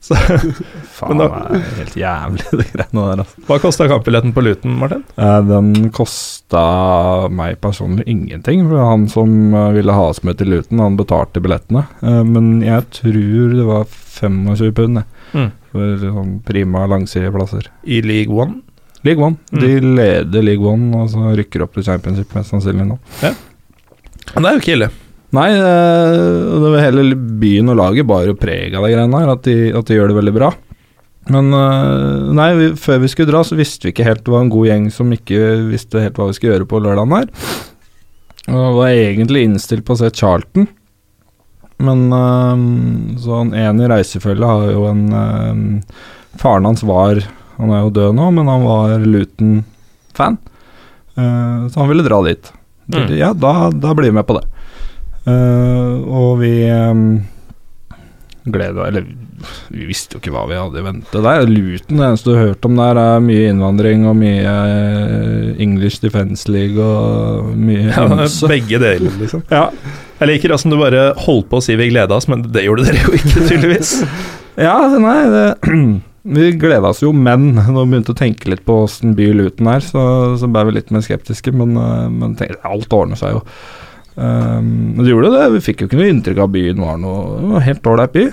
Så, (laughs) Faen, da- det er helt jævlig, de greiene der. Altså. hva kosta kampbilletten på Luton, Martin? Eh, Den kosta meg personlig ingenting. For han som eh, ville ha oss med til Luton, han betalte billettene. Eh, Men jeg tror det var 25 pund Mm. for sånn prima langsideplasser. I League One? League One. Mm. De leder League One og så rykker opp til championship mest sannsynlig nå. Ja. Men det er jo ikke ille. Nei, eh, det var hele byen og laget bar jo preg av de greiene her, at de, at de gjør det veldig bra. Men eh, nei, vi, før vi skulle dra, så visste vi ikke helt Det var en god gjeng som ikke visste helt hva vi skulle gjøre på lørdagen her. Og var egentlig innstilt på å se Charlton. Men sånn så han ene i reisefølget har jo en eh, Faren hans var Han er jo død nå, men han var Luton-fan. Eh, så han ville dra dit. Mm. Ja, da, da blir vi med på det. Eh, og vi um, gleda Eller vi visste jo ikke hva vi hadde i vente der. Luton, det eneste du har hørt om der, er mye innvandring og mye eh, English Defence League og mye Ja, ymse. (laughs) (laughs) begge deler, liksom. Ja, Jeg liker åssen du bare holdt på å si vi gleda oss, men det gjorde dere jo ikke, tydeligvis. (laughs) ja, nei det, (clears throat) Vi gleda oss jo, men når vi begynte å tenke litt på åssen by Luton er, så, så ble vi litt mer skeptiske. Men, eh, men tenkte, alt ordner seg jo. Um, men det gjorde det. Vi fikk jo ikke noe inntrykk av byen var noe helt ålreit by.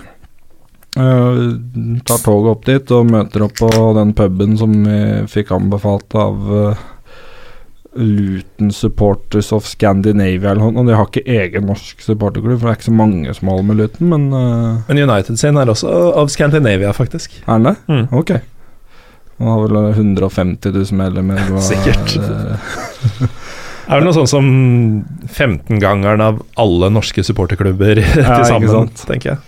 Uh, tar toget opp dit og møter opp på den puben som vi fikk anbefalt av uh, Luton Supporters of Scandinavia eller noe. Og de har ikke egen norsk supporterklubb, for det er ikke så mange som holder med Luton, men uh, Men United sin er også av Scandinavia, faktisk. er den det? Mm. Ok. Han har vel 150 000 medlemmer. (laughs) Sikkert. Det- Det er noe sånn som 15-gangeren av alle norske supporterklubber (laughs) Ja, til sammen, sant. tenker jeg.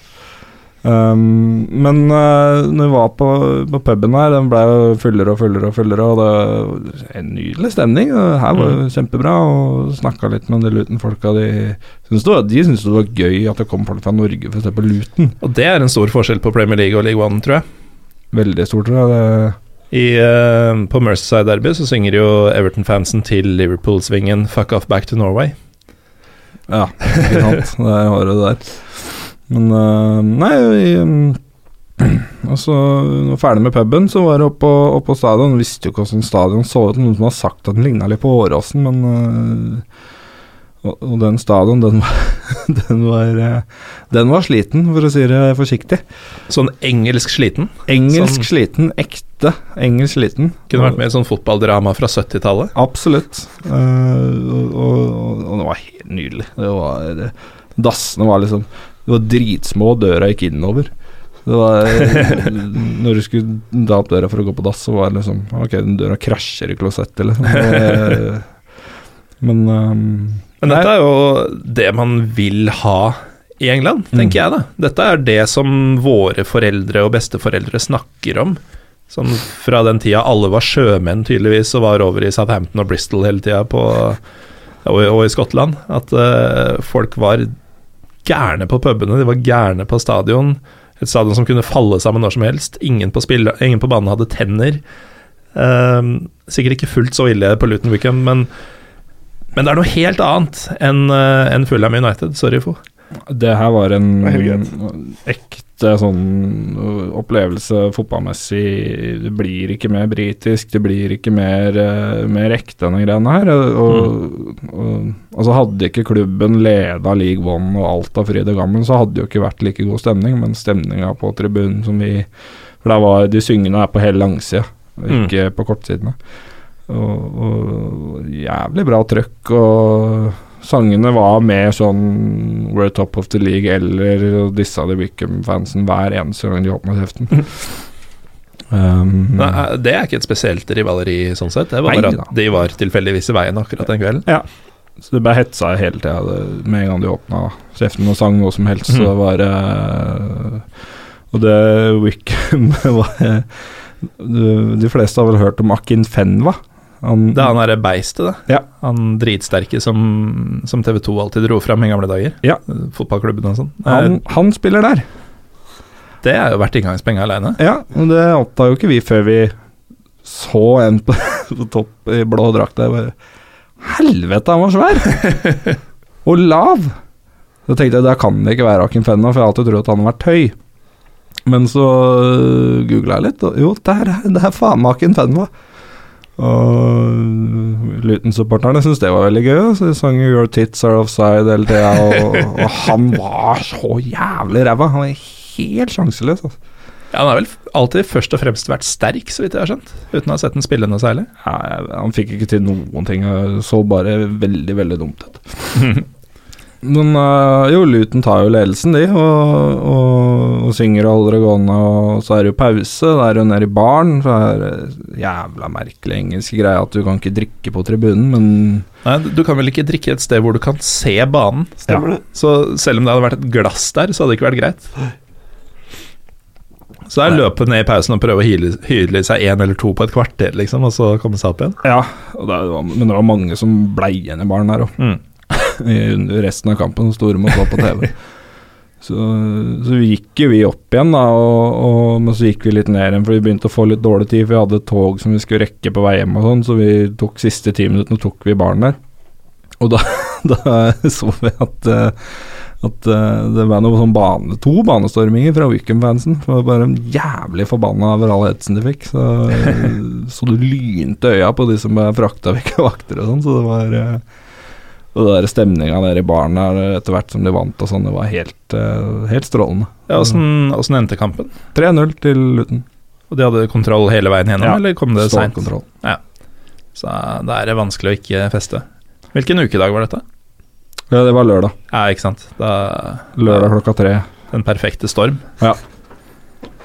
Um, men uh, når vi var på, på puben her, den ble jo fullere og fullere og fullere, og det var en nydelig stemning. Her var jo kjempebra, og snakka litt med de Luton-folka. De syntes det, de syntes det var gøy at det kom folk fra Norge for å se på Luton. Og det er en stor forskjell på Premier League og League One, tror jeg. Veldig stor, tror jeg. Det, I, uh, på Merseyside Derby så synger jo Everton-fansen til Liverpool-svingen 'Fuck off back to Norway'. ja, ikke sant. Der har du det der. Men uh, nei, vi um, altså, når vi var ferdig med puben, så var det oppe på, opp på stadion. Visste jo ikke hvordan stadion så ut. Noen som har sagt at den ligna litt på Åråsen, men uh, og, og den stadion, den var, (laughs) den, var, uh, den var sliten, for å si det forsiktig. Sånn engelsk sliten. Engelsk Sånn- sliten, ekte engelsk sliten. Kunne vært med i sånn fotballdrama fra 70-tallet. Absolutt. Uh, og, og, og det var helt nydelig. Det var Dassene var liksom Det var dritsmå, døra gikk innover. Det var (laughs) Når du skulle da opp døra for å gå på dass, så var det liksom Ok, den døra krasjer i klosettet, liksom. (laughs) Men um, Men dette er jo det man vil ha i England, tenker Mm. jeg da. Dette er det som våre foreldre og besteforeldre snakker om. Sånn fra den tida alle var sjømenn tydeligvis og var over i Southampton og Bristol hele tida og, og i Skottland. At uh, folk var gærne på pubene, de var gærne på stadion. Et stadion som kunne falle sammen når som helst. Ingen på, spill, ingen på banen hadde tenner. Uh, sikkert ikke fullt så ille på Luton Weekend, men, men det er noe helt annet enn uh, enn Fulham United. Sorry, Fo. Det her var en var ekte sånn opplevelse fotballmessig. Det blir ikke mer britisk, det blir ikke mer, ø, mer ekte enn de greiene her. Og, og, altså Hadde ikke klubben leda League One og alt av fryd og gammen, så hadde det jo ikke vært like god stemning, men stemninga på tribunen som vi For der var de syngende er på hele langsida, ikke ikke på kortsidene. Og, og jævlig bra trøkk, og sangene var med sånn We're top of the league eller disse de Wickham-fansen hver eneste gang de åpna kjeften. um, Nei, eh, det er ikke et spesielt rivaleri sånn sett. Det var bare at de var tilfeldigvis i veien akkurat den kvelden. så det ble hetsa hele tida. Med en gang de åpna kjeften og sang noe som helst, så det var det Og det Wickham (laughs) var de fleste har vel hørt om Akin Fenwa? Han, Det er han derre beistet, det. Ja. Han dritsterke som, som TV 2 alltid dro fram i gamle dager. Ja. Fotballklubben og sånn. han, han spiller der. Det er jo verdt inngangspenger aleine. Ja, og det oppdaga jo ikke vi før vi så en på, (laughs) på topp i blå drakt der. Bare, Helvete, han var svær! (laughs) og lav! Så tenkte jeg der kan det ikke være Akin Fenna, for jeg har alltid trodd at han har vært høy. Men så googla jeg litt, og jo, det er, det er faen meg Akin Fenna. Og Luton-supporterne syntes det var veldig gøy, så de sang 'Your tits are offside' hele tida, og, og han var så jævlig ræva. Han var helt sjanseløs. Altså. Ja, han har vel alltid først og fremst vært sterk, så vidt jeg har skjønt. Uten å ha sett den spille noe særlig. Ja, han fikk ikke til noen ting. Så bare veldig, veldig dumt ut. (laughs) Men øh, jo, Luton tar jo ledelsen, de, og, og, og synger og holder det gående. Og så er det jo pause. Det er jo nede i baren. Så er det jævla merkelig engelsk greie at du kan ikke drikke på tribunen, men Nei, du kan vel ikke drikke et sted hvor du kan se banen. Stemmer det. Så selv om det hadde vært et glass der, så hadde det ikke vært greit. Så det er løpe ned i pausen og prøve å hyle, hyle seg én eller to på et kvarter, liksom, og så komme seg opp igjen. Ja, og det var, men det var mange som blei igjen i baren der òg. Mm. Under resten av kampen, så store måtte være på TV. (laughs) Så, så gikk jo vi opp igjen, da, og, og, men så gikk vi litt ned igjen, for vi begynte å få litt dårlig tid. For vi hadde et tog som vi skulle rekke på vei hjem, og sånn, så vi tok siste ti minuttene tok vi baren der. Og da, (laughs) da så vi at, eh, at eh, det var noe sånn bane, to banestorminger fra Wickham-fansen. Det var bare jævlig forbanna over all hetsen de fikk. Så, (laughs) så du lynte øya på de som frakta vekk vakter og sånn, så det var eh, og der stemninga der i baren etter hvert som de vant og sånn, det var helt, eh, helt strålende. Ja, åssen endte kampen? 3-0 til Luton. Og de hadde kontroll hele veien gjennom, Ja, eller kom det seint? Ja. Så da er det vanskelig å ikke feste. Hvilken ukedag var dette? Ja, det var lørdag. Ja, ikke sant. Da, Lørdag klokka tre. Den perfekte storm. Ja.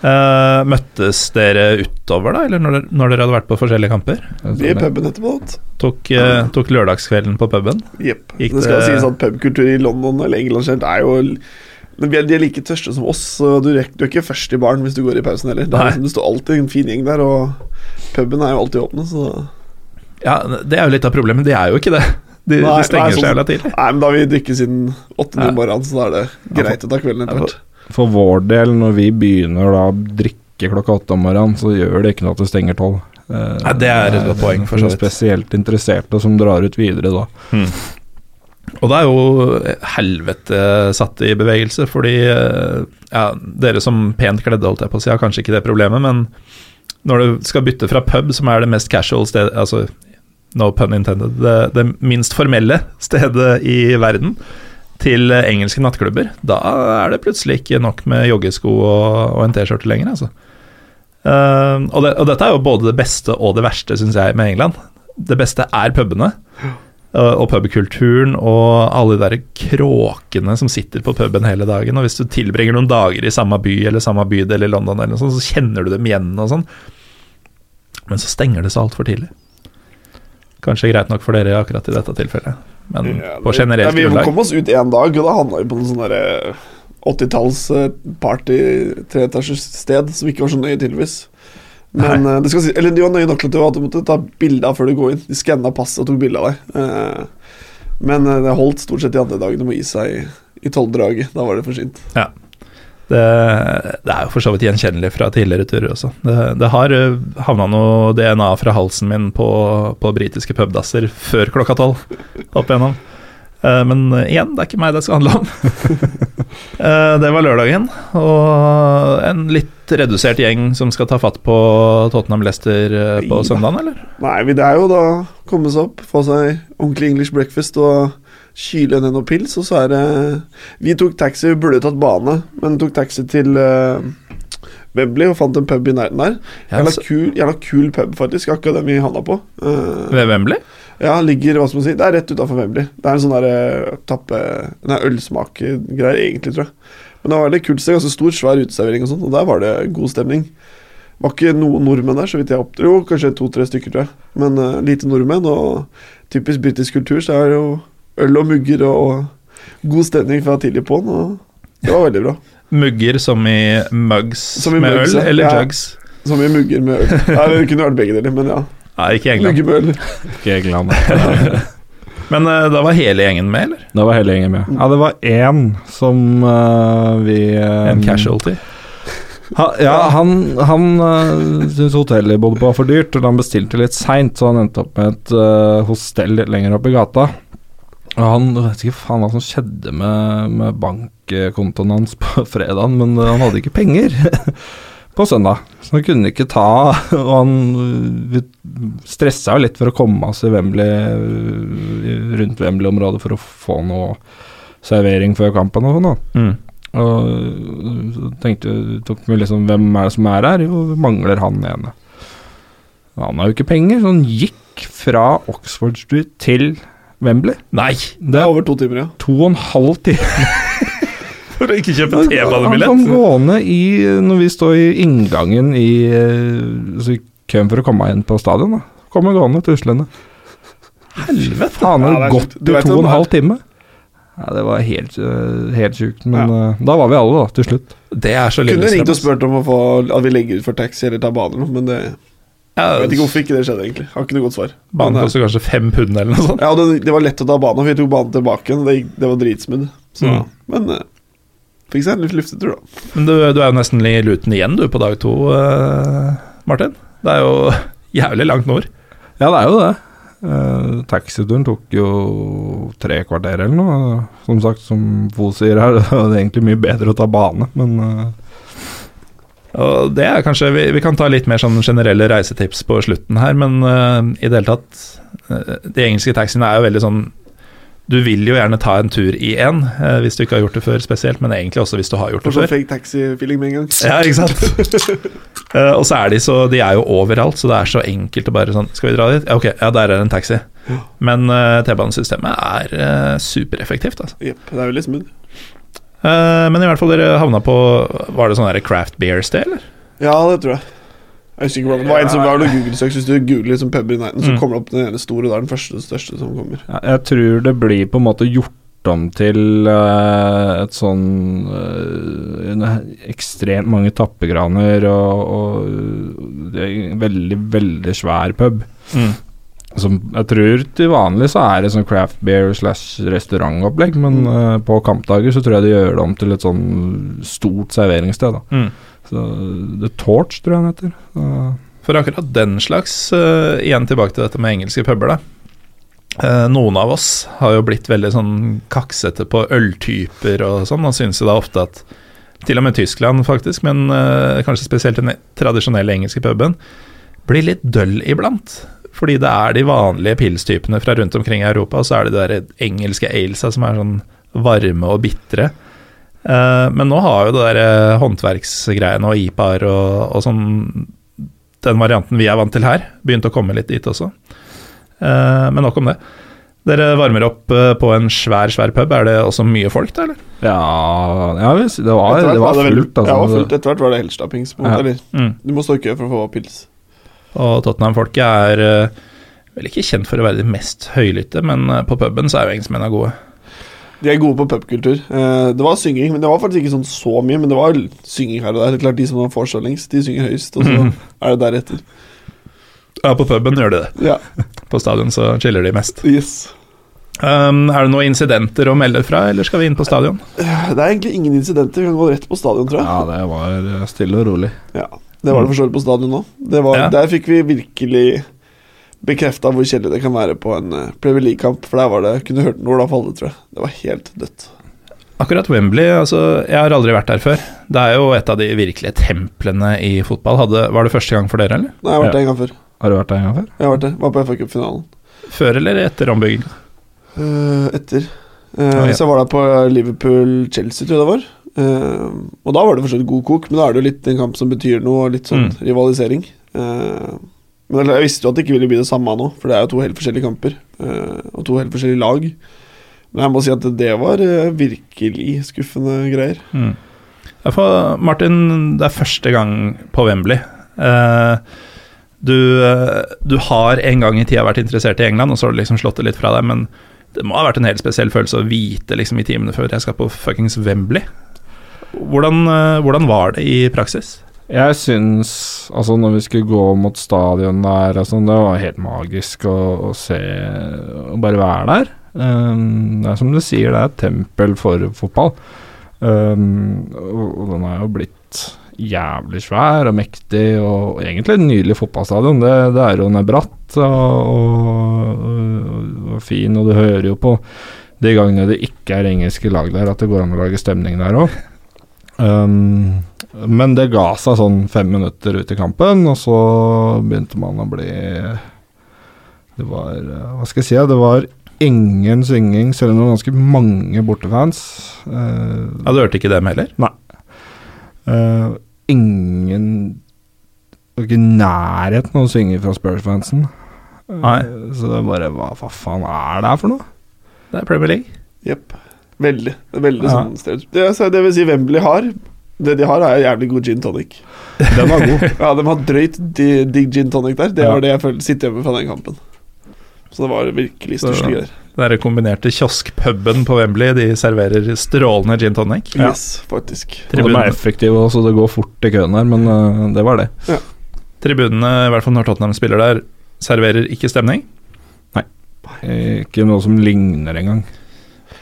Eh, møttes dere utover, da, eller når dere, når dere hadde vært på forskjellige kamper? Vi er i puben etterpå. Tok, uh, tok lørdagskvelden på puben? Jepp. Det skal det- sies at pubkultur i London eller England generelt er jo men er, De er like tørste som oss, du, rek, du er ikke først i baren hvis du går i pausen heller. Det, er liksom, det står alltid en fin gjeng der, og puben er jo alltid åpne, så Ja, det er jo litt av problemet. De er jo ikke det. De, Nei, de stenger nei, sånn- seg jævla tidlig. Nei, men da har vi drukket siden åtte Ja. om morgenen, så da er det greit å ta kvelden etter hvert. For vår del, når vi begynner da å drikke klokka åtte om morgenen, så gjør det ikke noe at det stenger tolv. Eh, Nei, det er et godt poeng, for så vidt. Spesielt interesserte som drar ut videre da. Og det er jo helvete satt i bevegelse, fordi eh, ja, dere som pent kledde, holdt jeg på å si, har kanskje ikke det problemet, men når du skal bytte fra pub, som er det mest casual stedet, altså no pun intended, det, det minst formelle (laughs) stedet i verden, til eh, engelske nattklubber, da er det plutselig ikke nok med joggesko og, og en T-skjorte lenger, altså. Uh, og, det, og dette er jo både det beste og det verste, syns jeg, med England. Det beste er pubene. Uh, og pubkulturen og alle de der kråkene som sitter på puben hele dagen. Og hvis du tilbringer noen dager i samme by eller samme bydel i London, eller noe sånt, så kjenner du dem igjen og sånn. Men så stenger det så altfor tidlig. Kanskje greit nok for dere akkurat i dette tilfellet, men Ja, på generelt generelt ja, Vi grunnlag. kom oss ut én dag, og da havna vi på en sånn derre 80-talls-party, treetasjes sted, som ikke var så nøye, tydeligvis. Men eh, det skal si, Eller de var nøye nok til at du måtte ta bilde av før du går inn. De skanna passet og tok bilde av deg. Eh, Men eh, det holdt stort sett de andre dagene med å gi seg i, tolvdraget. Da var det for sent. Det, det er jo for så vidt gjenkjennelig fra tidligere turer også. Det, det har uh, havna noe DNA fra halsen min på, på britiske pubdasser før klokka tolv opp igjennom. Eh, men eh, igjen, det er ikke meg det skal handle om. (laughs) Eh, det var lørdagen, og en litt redusert gjeng som skal ta fatt på Tottenham-Lester eh, på søndagen, eller? Nei, det er jo da komme seg opp, få seg ordentlig English breakfast og kyle ned noe pils, og så er det Vi tok taxi, vi burde tatt bane, men tok taxi til uh, Wembley og fant en pub i nærheten der. Ja, Jævla så- kul, jævla kul pub, faktisk. Akkurat den vi handla på. Uh, Ved Wembley? ja, ligger, hva skal man si Det er rett utafor Wembley. Det er en sånn derre tappe Nei, ølsmakegreier, egentlig, tror jeg. Men det var veldig kult sted. Ganske stor, svær uteservering og sånn, og der var det god stemning. Var ikke noen nordmenn der, så vidt jeg opp... Jo, kanskje to-tre stykker, tror jeg. Men uh, lite nordmenn, og typisk britisk kultur, så er det jo øl og mugger og, god stemning fra tidlig på'n, det var veldig bra. Mugger som i mugs Som i med mugs, øl, ja. eller Ja. jugs? Som i mugger med øl. (laughs) Ja, det kunne vært begge deler, men ja. Nei, ikke i England. Mugger med øl. Ikke England. (laughs) Men uh, da var hele gjengen med, eller? Da var hele gjengen med. Ja, det var én som uh, vi eh, En casualty? Ha, ja, han, han uh, syntes hotellet de bodde på var for dyrt, og han bestilte litt seint, så han endte opp med et uh, hostell litt lenger oppe i gata. Han jeg vet ikke faen hva som skjedde med, med bankkontoen hans på (laughs) fredagen, men eh, han hadde ikke penger (laughs) på søndag, så han kunne ikke ta Og han stressa jo litt for å komme oss i Wembley, uh, rundt Wembley-området for å få noe servering før kampen og sånn. da. Mm. Og så tenkte tok vi liksom Hvem er det som er her? Jo, vi mangler han ene. Han har jo ikke penger, så han gikk fra Oxford Street til Wembley. Nei! Det er Over to timer, ja. to og en halv time. (laughs) For å ikke kjøpe Han kom gående i Når vi står i inngangen i eh, altså køen for å komme inn på stadion, da. Kommer gående tuslende. Helvete! Faen, Ja, gått. I to og en halv time? Ja, det var helt, eh, helt sjukt. Men eh, da var vi alle, da, til slutt. Det er så Kunne ringt og spurt om å få at vi legger ut for taxi eller tar bane men det Ja, Jeg vet ikke hvorfor ikke det skjedde, egentlig. Har ikke noe godt svar. Banen koster kanskje fem pund eller noe sånt. Ja, det, det var lett å ta banen, for vi tok banen tilbake igjen. Det, det var dritsmooth. Mm. Men uh, fikk seg en litt luftetur, da. Men du, du er jo nesten i luten igjen du på dag to, uh, Martin. Det er jo (laughs) jævlig langt nord. Ja, det er jo det. Uh, Taxituren tok jo tre kvarter eller noe. Som sagt, som Fo sier her, (laughs) det er egentlig mye bedre å ta bane, men eh, Og det er kanskje, Vi, vi kan ta litt mer sånn generelle reisetips på slutten her, men uh, i det hele tatt eh, De engelske taxiene er jo veldig sånn Du vil jo gjerne ta en tur i en, uh, hvis du ikke har gjort det før spesielt, men egentlig også hvis du har gjort det før. fake taxi-feeling med en gang. Ja, ikke sant? (laughs) Og så er de så De er jo overalt, så det er så enkelt å bare sånn Skal vi dra dit? Ja, ok, ja, der er det en taxi. Men T-banesystemet er supereffektivt, altså. Jepp, det er veldig smooth. Eh, men i hvert fall dere havna på Var det sånn der craft beer-sted, eller? Ja, det tror jeg. Jeg husker ikke det var. En som var noe Google-søk. Hvis du googler liksom pub i nærheten, så Mm. kommer det opp den ene store, og det er den første største som kommer. ja, jeg tror det blir på en måte gjort om til uh, et sånn uh, Ekstremt mange tappegraner og, og det er en veldig, veldig svær pub. Som jeg tror til vanlig så er det sånn craft beer slash restaurantopplegg, men Mm. uh, på kampdager så tror jeg de gjør det om til et sånn stort serveringssted. da. Mm. Så The Torch, tror jeg den heter. Så, For akkurat den slags, uh, igjen tilbake til dette med engelske puber, da. Eh, noen av oss har jo blitt veldig sånn kaksete på øltyper og sånn, og syns jo da ofte at til og med Tyskland, faktisk, men kanskje spesielt den tradisjonelle engelske puben, blir litt døll iblant. Fordi det er de vanlige pilstypene fra rundt omkring i Europa, og så er det de der engelske alesa som er sånn varme og bitre. Eh, men nå har jo det der eh, håndverksgreiene og IPA-er og, og sånn den varianten vi er vant til her, begynt å komme litt dit også. Eh, men nok om det. Dere varmer opp på en svær, svær pub. Er det også mye folk der, eller? ja, ja det var, det var fullt, altså. Ja, fullt. Etter hvert var det helstappings. Ja. Mm. du må stå i kø for å få pils. Og Tottenham-folket er eh, vel ikke kjent for å være de mest høylytte, men eh, på puben så er jo engelskmennene gode. De er gode på pubkultur. Eh, det var synging, men det var faktisk ikke sånn så mye. Men det var synging her og der. Det er klart De som har vorsa lengst, de synger høyest, og så Mhm. er det deretter. Ja, på puben gjør de det. Ja, (laughs) På stadion så chiller de mest. yes Um, er det noen incidenter å melde fra, eller skal vi inn på stadion? Det er egentlig ingen incidenter. Vi kan gå rett på stadion, tror jeg. Ja, det var stille og rolig. Ja, Det var det for så vidt på stadion nå. Ja. Der fikk vi virkelig bekrefta hvor kjedelig det kan være på en eh, Premier League-kamp. For der var det Kunne hørt noe da falle, tror jeg. Det var helt dødt. Akkurat Wembley, altså jeg har aldri vært der før. Det er jo et av de virkelige templene i fotball. Hadde, var det første gang for dere, eller? Nei, jeg har vært der en gang før. Har du vært der en gang før? Jeg har vært der, Var på FA Cup-finalen. Før eller etter ombygging? Uh, etter. Uh, Ah, ja. Så jeg var der på Liverpool-Chelsea, tror jeg det var. Eh, og da var det fortsatt god kok, men da er det jo litt en kamp som betyr noe, litt sånn Mm. rivalisering. Uh, men jeg visste jo at det ikke ville bli det samme nå, for det er jo to helt forskjellige kamper. Uh, og to helt forskjellige lag. Men jeg må si at det var virkelig skuffende greier. Mm. For Martin, det er første gang på Wembley. Du, du har en gang i tida vært interessert i England, og så har du liksom slått det litt fra deg, men det må ha vært en helt spesiell følelse å vite liksom i timene før jeg skal på fuckings Wembley. Hvordan, eh, hvordan var det i praksis? Jeg syns Altså, når vi skulle gå mot stadion der og sånn, det var helt magisk å, å se Å bare være der. Um, det er som du sier, det er et tempel for fotball. Um, og, og den er jo blitt jævlig svær og mektig, og egentlig en nydelig fotballstadion. Det, det er jo den er bratt og, og, og, og fin, og du hører jo på de gangene det ikke er engelske lag der, at det går an å lage stemning der òg. Um, men det ga seg sånn fem minutter ut i kampen, og så begynte man å bli Det var eh, Hva skal jeg si? Det var ingen svinging, selv om det var ganske mange bortefans. Uh, Ja, Du hørte ikke dem heller? Eh, ingen det var Ikke i nærheten av å synge fra Spurs-fansen. Uh, Nei. Så det bare hva, hva faen er det her for noe? Det er Premier League. Jepp. Veldig. Veldig Ja. sånn sted. Det, så det vil si Wembley har Det de har, er jævlig god gin tonic. Den var god. (laughs) Ja, de har drøyt di- digg gin tonic der. Det Ja. var det jeg følte sitter hjemme fra den kampen. Så det var virkelig stusslige greier. Den der kombinerte kioskpuben på Wembley, de serverer strålende gin tonic. Ja. Yes, faktisk. Og de er effektive så det går fort i køen her, men uh, det var det. tribunene, i hvert fall når Tottenham spiller der, serverer ikke stemning. Nei. Ikke noe som ligner engang.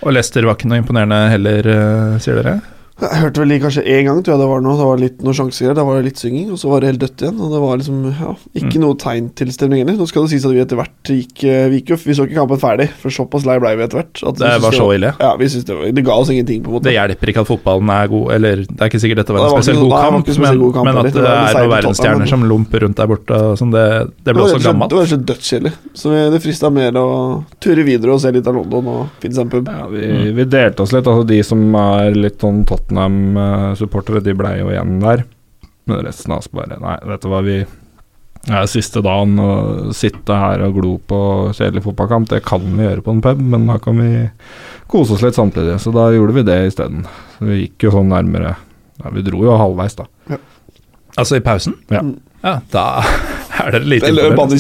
Og Leicester var ikke noe imponerende heller, eh, sier dere? Jeg hørte vel kanskje én gang, tror jeg det var noe. Det var litt noen sjansegreier. Da var det litt synging, og så var det helt dødt igjen. Og det var liksom ja, ikke Mm. noe tegn til stemning heller. Nå skal det sies at vi etter hvert gikk eh, Vi, gikk jo, vi så ikke kampen ferdig, for såpass lei blei vi etter hvert. at Det syntes var så ille. Ja, vi synes det, var, det ga oss ingenting, på en måte. Det hjelper ikke at fotballen er god, eller det er ikke sikkert dette var Det en var spesielt ikke- god var kamp, men, god kamp men at Det det er noen verdensstjerner som lomper rundt der borte, sånn, det, det ble var også gammelt. Det var rett og slett dødskjedelig. Så det frista mer å ture videre og se litt av London og finne seg en pub. Ja, vi, vi delte oss litt. Altså De som er litt sånn Tottenham-supportere, de ble jo igjen der. Men resten av oss bare Nei, vet du hva, vi det er siste dagen å sitte her og glo på kjedelig fotballkamp. Det kan vi gjøre på en pub, men da kan vi kose oss litt samtidig. Så da gjorde vi det isteden. Vi gikk jo sånn nærmere ja, Vi dro jo halvveis, da. Altså i pausen? Ja. Mm. Ja, da (laughs) er dere lite imponert.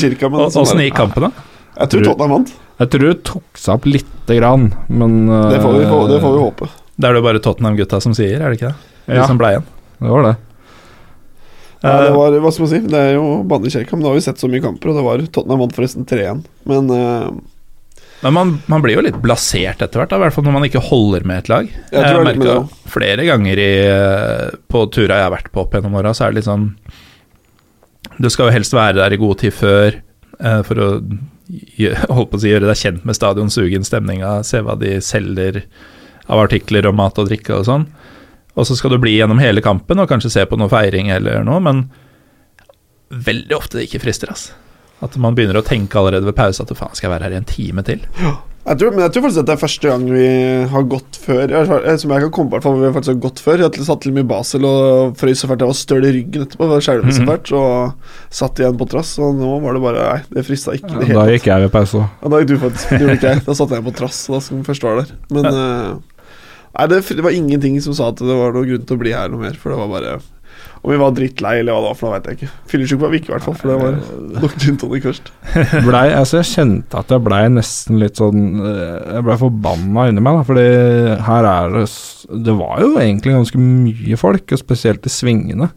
sånn Åssen gikk kampen, da? Jeg tror Tottenham vant. Jeg tror det tok seg opp lite grann, men Det får vi, det får vi eh, håpe. Det er det bare Tottenham-gutta som sier, er det ikke det? Eller Ja, som ble igjen. det var det. Ja, det Eh, var, hva skal man si, det er jo banne i kirka, men nå har vi sett så mye kamper, og det var Tottenham vant forresten 3-1. Men uh... Men man, man blir jo litt blasert etter hvert, i hvert fall når man ikke holder med et lag. Jeg med det flere ganger i, eh, på turer jeg har vært på opp gjennom åra, så er det litt sånn Du skal jo helst være der i god tid før eh, for å gjøre, (laughs) holde på å si, gjøre deg kjent med stadion, suge inn stemninga, se hva de selger av artikler om mat og drikke og sånn. Og så skal du bli gjennom hele kampen og kanskje se på noe feiring eller noe, men veldig ofte det ikke frister, ass. At man begynner å tenke allerede ved pause at faen, skal jeg være her i en time til? jeg tror, men jeg tror faktisk at det er første gang vi har gått før i Som jeg kan komme på, hvert fall, vi faktisk har gått før. Jeg satt til mye Basel og frøs så fælt. Jeg var støl i ryggen etterpå. var Skjelvet så Mhm. fælt. Og satt igjen på trass. Og nå var det bare Nei, det frista ikke. i det Da hele gikk jeg ved pause òg. Ja, da gikk du faktisk. Det gjorde ikke jeg. Da satt jeg på trass da som først var der. Men eh, Nei, det, det var ingenting som sa at det var noe grunn til å bli her noe mer. For det var bare Om vi var drittlei eller hva det var for da veit jeg ikke. Fyllesyk var vi ikke, i hvert fall. For det var nok gin tonic først. (laughs) blei, altså jeg kjente at jeg blei nesten litt sånn eh, Jeg blei forbanna inni meg, da, fordi her er det Det var jo egentlig ganske mye folk, og spesielt i svingene.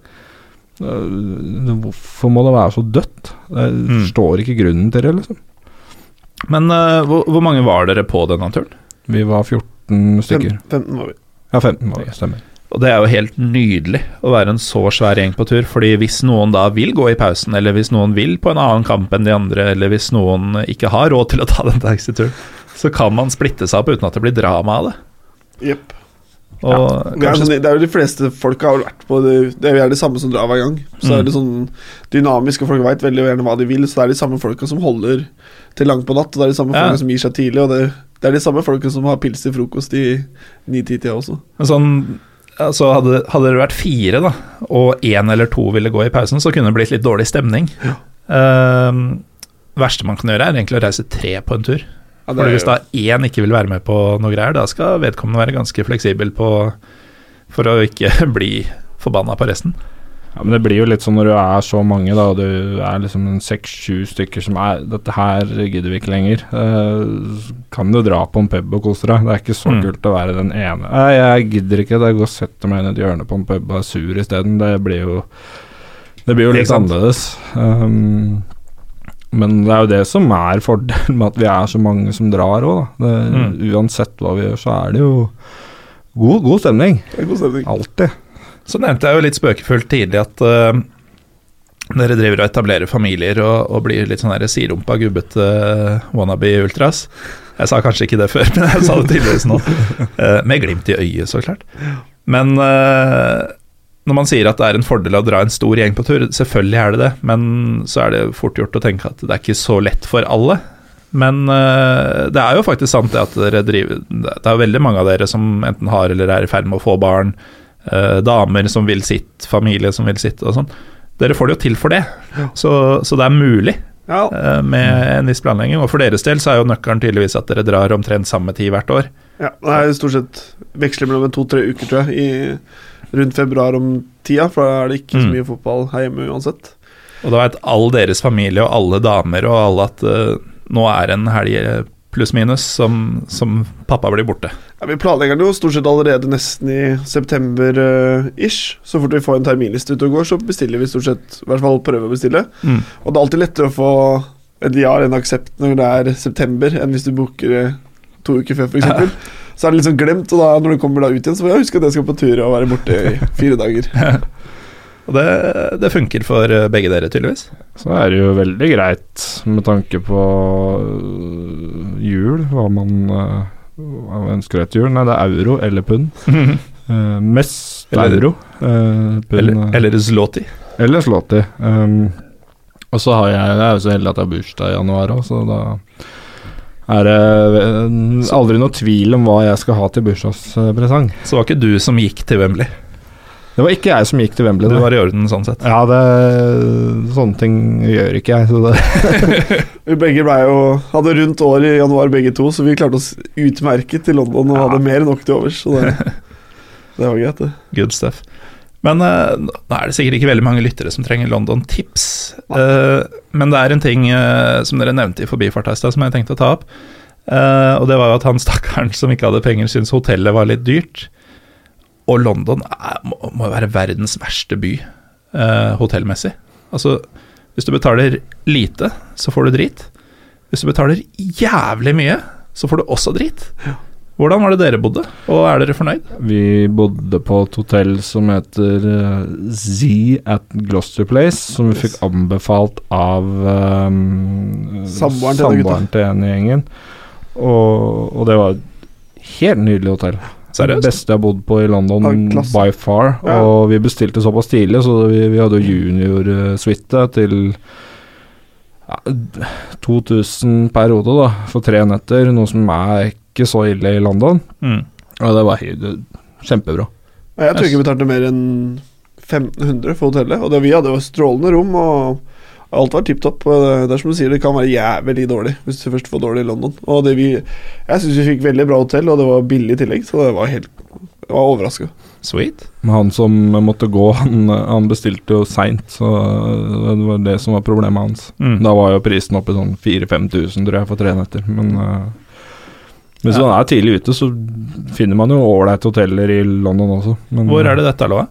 Eh, Hvorfor må det være så dødt? Jeg Mm. forstår ikke grunnen til det, liksom. Men uh, hvor, hvor mange var dere på denne turen? Vi var 14 stykker. 15 var vi. Ja, 15 var vi, stemmer. Og det er jo helt nydelig å være en så svær gjeng på tur, fordi hvis noen da vil gå i pausen, eller hvis noen vil på en annen kamp enn de andre, eller hvis noen ikke har råd til å ta den taxituren, så kan man splitte seg opp uten at det blir drama av det. Og Det, er sånn, det er jo de fleste folka har vært på det, det er de samme som drar hver gang. Så Mm. er det sånn dynamisk, og folk veit veldig gjerne hva de vil. Så det er de samme folka som holder til langt på natt, og det er de samme Ja. folka som gir seg tidlig. Og det, det er de samme folka som har pils til frokost i ni-ti-tida også. Men sånn altså hadde, hadde det vært fire, da, og én eller to ville gå i pausen, så kunne det blitt litt dårlig stemning. Ehm, verste man kan gjøre, er egentlig å reise tre på en tur. Ja, Fordi Hvis da én ikke vil være med på noe greier, da skal vedkommende være ganske fleksibel på for å ikke (laughs) bli forbanna på resten. Ja, men det blir jo litt sånn når du er så mange, da, og du er liksom en seks-sju stykker som er Dette her gidder vi ikke lenger. Eh, kan du dra på en pub og kose deg. Det er ikke så Mm. kult å være den ene. Nei, jeg gidder ikke. Det går og setter meg inn i et hjørne på en pub og er sur isteden. Det blir jo Det blir jo litt annerledes. Um, men det er jo det som er fordelen med at vi er så mange som drar òg, da. Det, Mm. Uansett hva vi gjør, så er det jo god, god stemning. det er god stemning. Alltid. Så nevnte jeg jo litt spøkefullt tidlig at uh, dere driver og etablerer familier og, og blir litt sånn siderumpa, gubbete wannabe-ultras. Jeg sa kanskje ikke det før, (laughs) men jeg sa det tydeligvis nå. Uh, med glimt i øyet, så klart. Men eh, når man sier at det er en fordel å dra en stor gjeng på tur, selvfølgelig er det det, men så er det fort gjort å tenke at det er ikke så lett for alle. Men eh, det er jo faktisk sant det at dere driver Det er jo veldig mange av dere som enten har eller er i ferd med å få barn, eh, damer som vil sitt, familie som vil sitt og sånn. Dere får det jo til for det, så, så det er mulig Ja, eh, med en viss planlegging. Og for deres del så er jo nøkkelen tydeligvis at dere drar omtrent samme tid hvert år. ja. Det er stort sett veksler mellom to-tre uker, tror jeg, i rundt februar om tida. For da er det ikke så Mm. mye fotball her hjemme uansett. Og da vet all deres familie og alle damer og alle at uh, nå er en helg pluss-minus som, som pappa blir borte. Ja, Vi planlegger den jo stort sett allerede nesten i september-ish. så fort vi får en terminliste ute og går, så bestiller vi stort sett, i hvert fall prøver å bestille. Mm. Og det er alltid lettere å få et ja eller en aksept når det er september, enn hvis du booker eh, to uker før, f.eks. (laughs) Så er det liksom glemt, og da når du kommer da ut igjen, så får jeg huske at jeg skal på tur og være borte i (laughs) fire dager. Og det, det funker for eh, begge dere, tydeligvis. Så er det jo veldig greit med tanke på jul, hva man hva ønsker etter jul. Nei, det er euro eller pund. uh, (laughs) mest Eller- euro. Uh, pund, Eller, eh, eller Zloty. eller slåti. Um, og så har jeg Jeg er jo så heldig at jeg har bursdag i januar òg, så da er det aldri noe tvil om hva jeg skal ha til bursdagspresang. Så var ikke du som gikk til Wembley. Det var ikke jeg som gikk til Wembley. Du var i orden sånn sett. Ja, det, sånne ting gjør ikke jeg. Så det, (laughs) Vi begge ble jo, hadde rundt år i januar begge to, så vi klarte oss utmerket til London og Ja. hadde mer enn nok til overs. Så det, (laughs) det var greit, det. Good stuff. Men eh, nå er det sikkert ikke veldig mange lyttere som trenger London-tips. Eh, men det er en ting eh, som dere nevnte i forbifarta i stad, som jeg tenkte å ta opp. Eh, og det var jo at han (laughs) stakkaren som ikke hadde penger, syntes hotellet var litt dyrt. Og London er, må, være verdens verste by eh, hotellmessig. Altså, hvis du betaler lite, så får du drit. Hvis du betaler jævlig mye, så får du også drit. Hvordan var det dere bodde, og er dere fornøyd? vi bodde på et hotell som heter uh, Z at Gloucester Place, som vi fikk anbefalt av um, Samboeren til til en i gjengen. Og, og det var et helt nydelig hotell. Det Seriøst? beste jeg har bodd på i London Ja, klasse. by far. Ja. Og vi bestilte såpass tidlig, så vi, vi hadde jo junior-suite til ja, 2000 per hode, da, for tre netter. Noe som er ikke så ille i London. Mm. Og det var helt, kjempebra. Jeg tror ikke vi betalte mer enn 1500 for hotellet. Og det, vi hadde jo strålende rom, og alt var tipp topp. Det, er som du sier, det kan være jævlig dårlig hvis du først får dårlig i London. Og det vi Jeg syns vi fikk veldig bra hotell, og det var billig i tillegg, så det var helt Jeg var overraska. Sweet. Han som måtte gå, han, han bestilte jo seint, så det var det som var problemet hans. Mm. Da var jo prisen oppe i sånn 4000-5000, tror jeg, for tre netter. Men uh, hvis Ja. man er tidlig ute, så finner man jo ålreite hoteller i London også. Men, Hvor er det dette lå?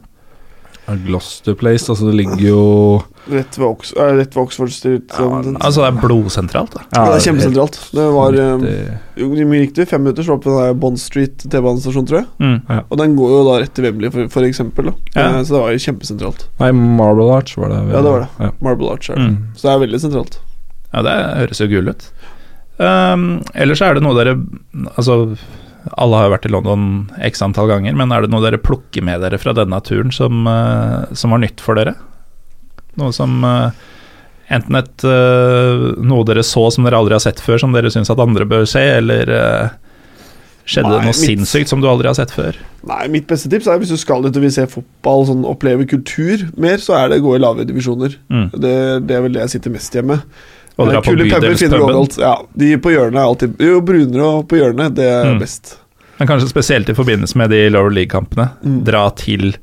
Er Gloucester Place. Altså, det ligger jo Rett ved, Ox uh, rett ved Oxford Street. Ja, Altså, det er blodsentralt, da. ja, det er kjempesentralt. Det var um, mye riktig. Fem minutter så var det på den Bond Street T-banestasjon, tror jeg. Mm. Og den går jo da rett til Wembley, for, for eksempel. Da. Ja. Eh, Så det var jo kjempesentralt. Nei, Marble Arch var det. Ja, det var det. Ja. Marble Arch er det. Mm. Så det er veldig sentralt. Ja, det høres jo gull ut. Um, ellers er det noe dere Altså, alle har jo vært i London x antall ganger, men er det noe dere plukker med dere fra denne turen som, eh, som var nytt for dere? Noe som eh, Enten et eh, noe dere så som dere aldri har sett før, som dere syns at andre bør se, eller skjedde det noe mitt- sinnssykt som du aldri har sett før? Nei, Mitt beste tips er hvis du skal ut og vil se fotball, sånn oppleve kultur mer, så er det å gå i lave divisjoner. Mm. Det, det er vel det jeg sitter mest hjemme. Og dra på Kule puber finner du bydelspuben? overalt. Ja, de på hjørnet er alltid Jo, brunere og på hjørnet, det er Mm. best. Men kanskje spesielt i forbindelse med de lower league-kampene. Mm. Dra til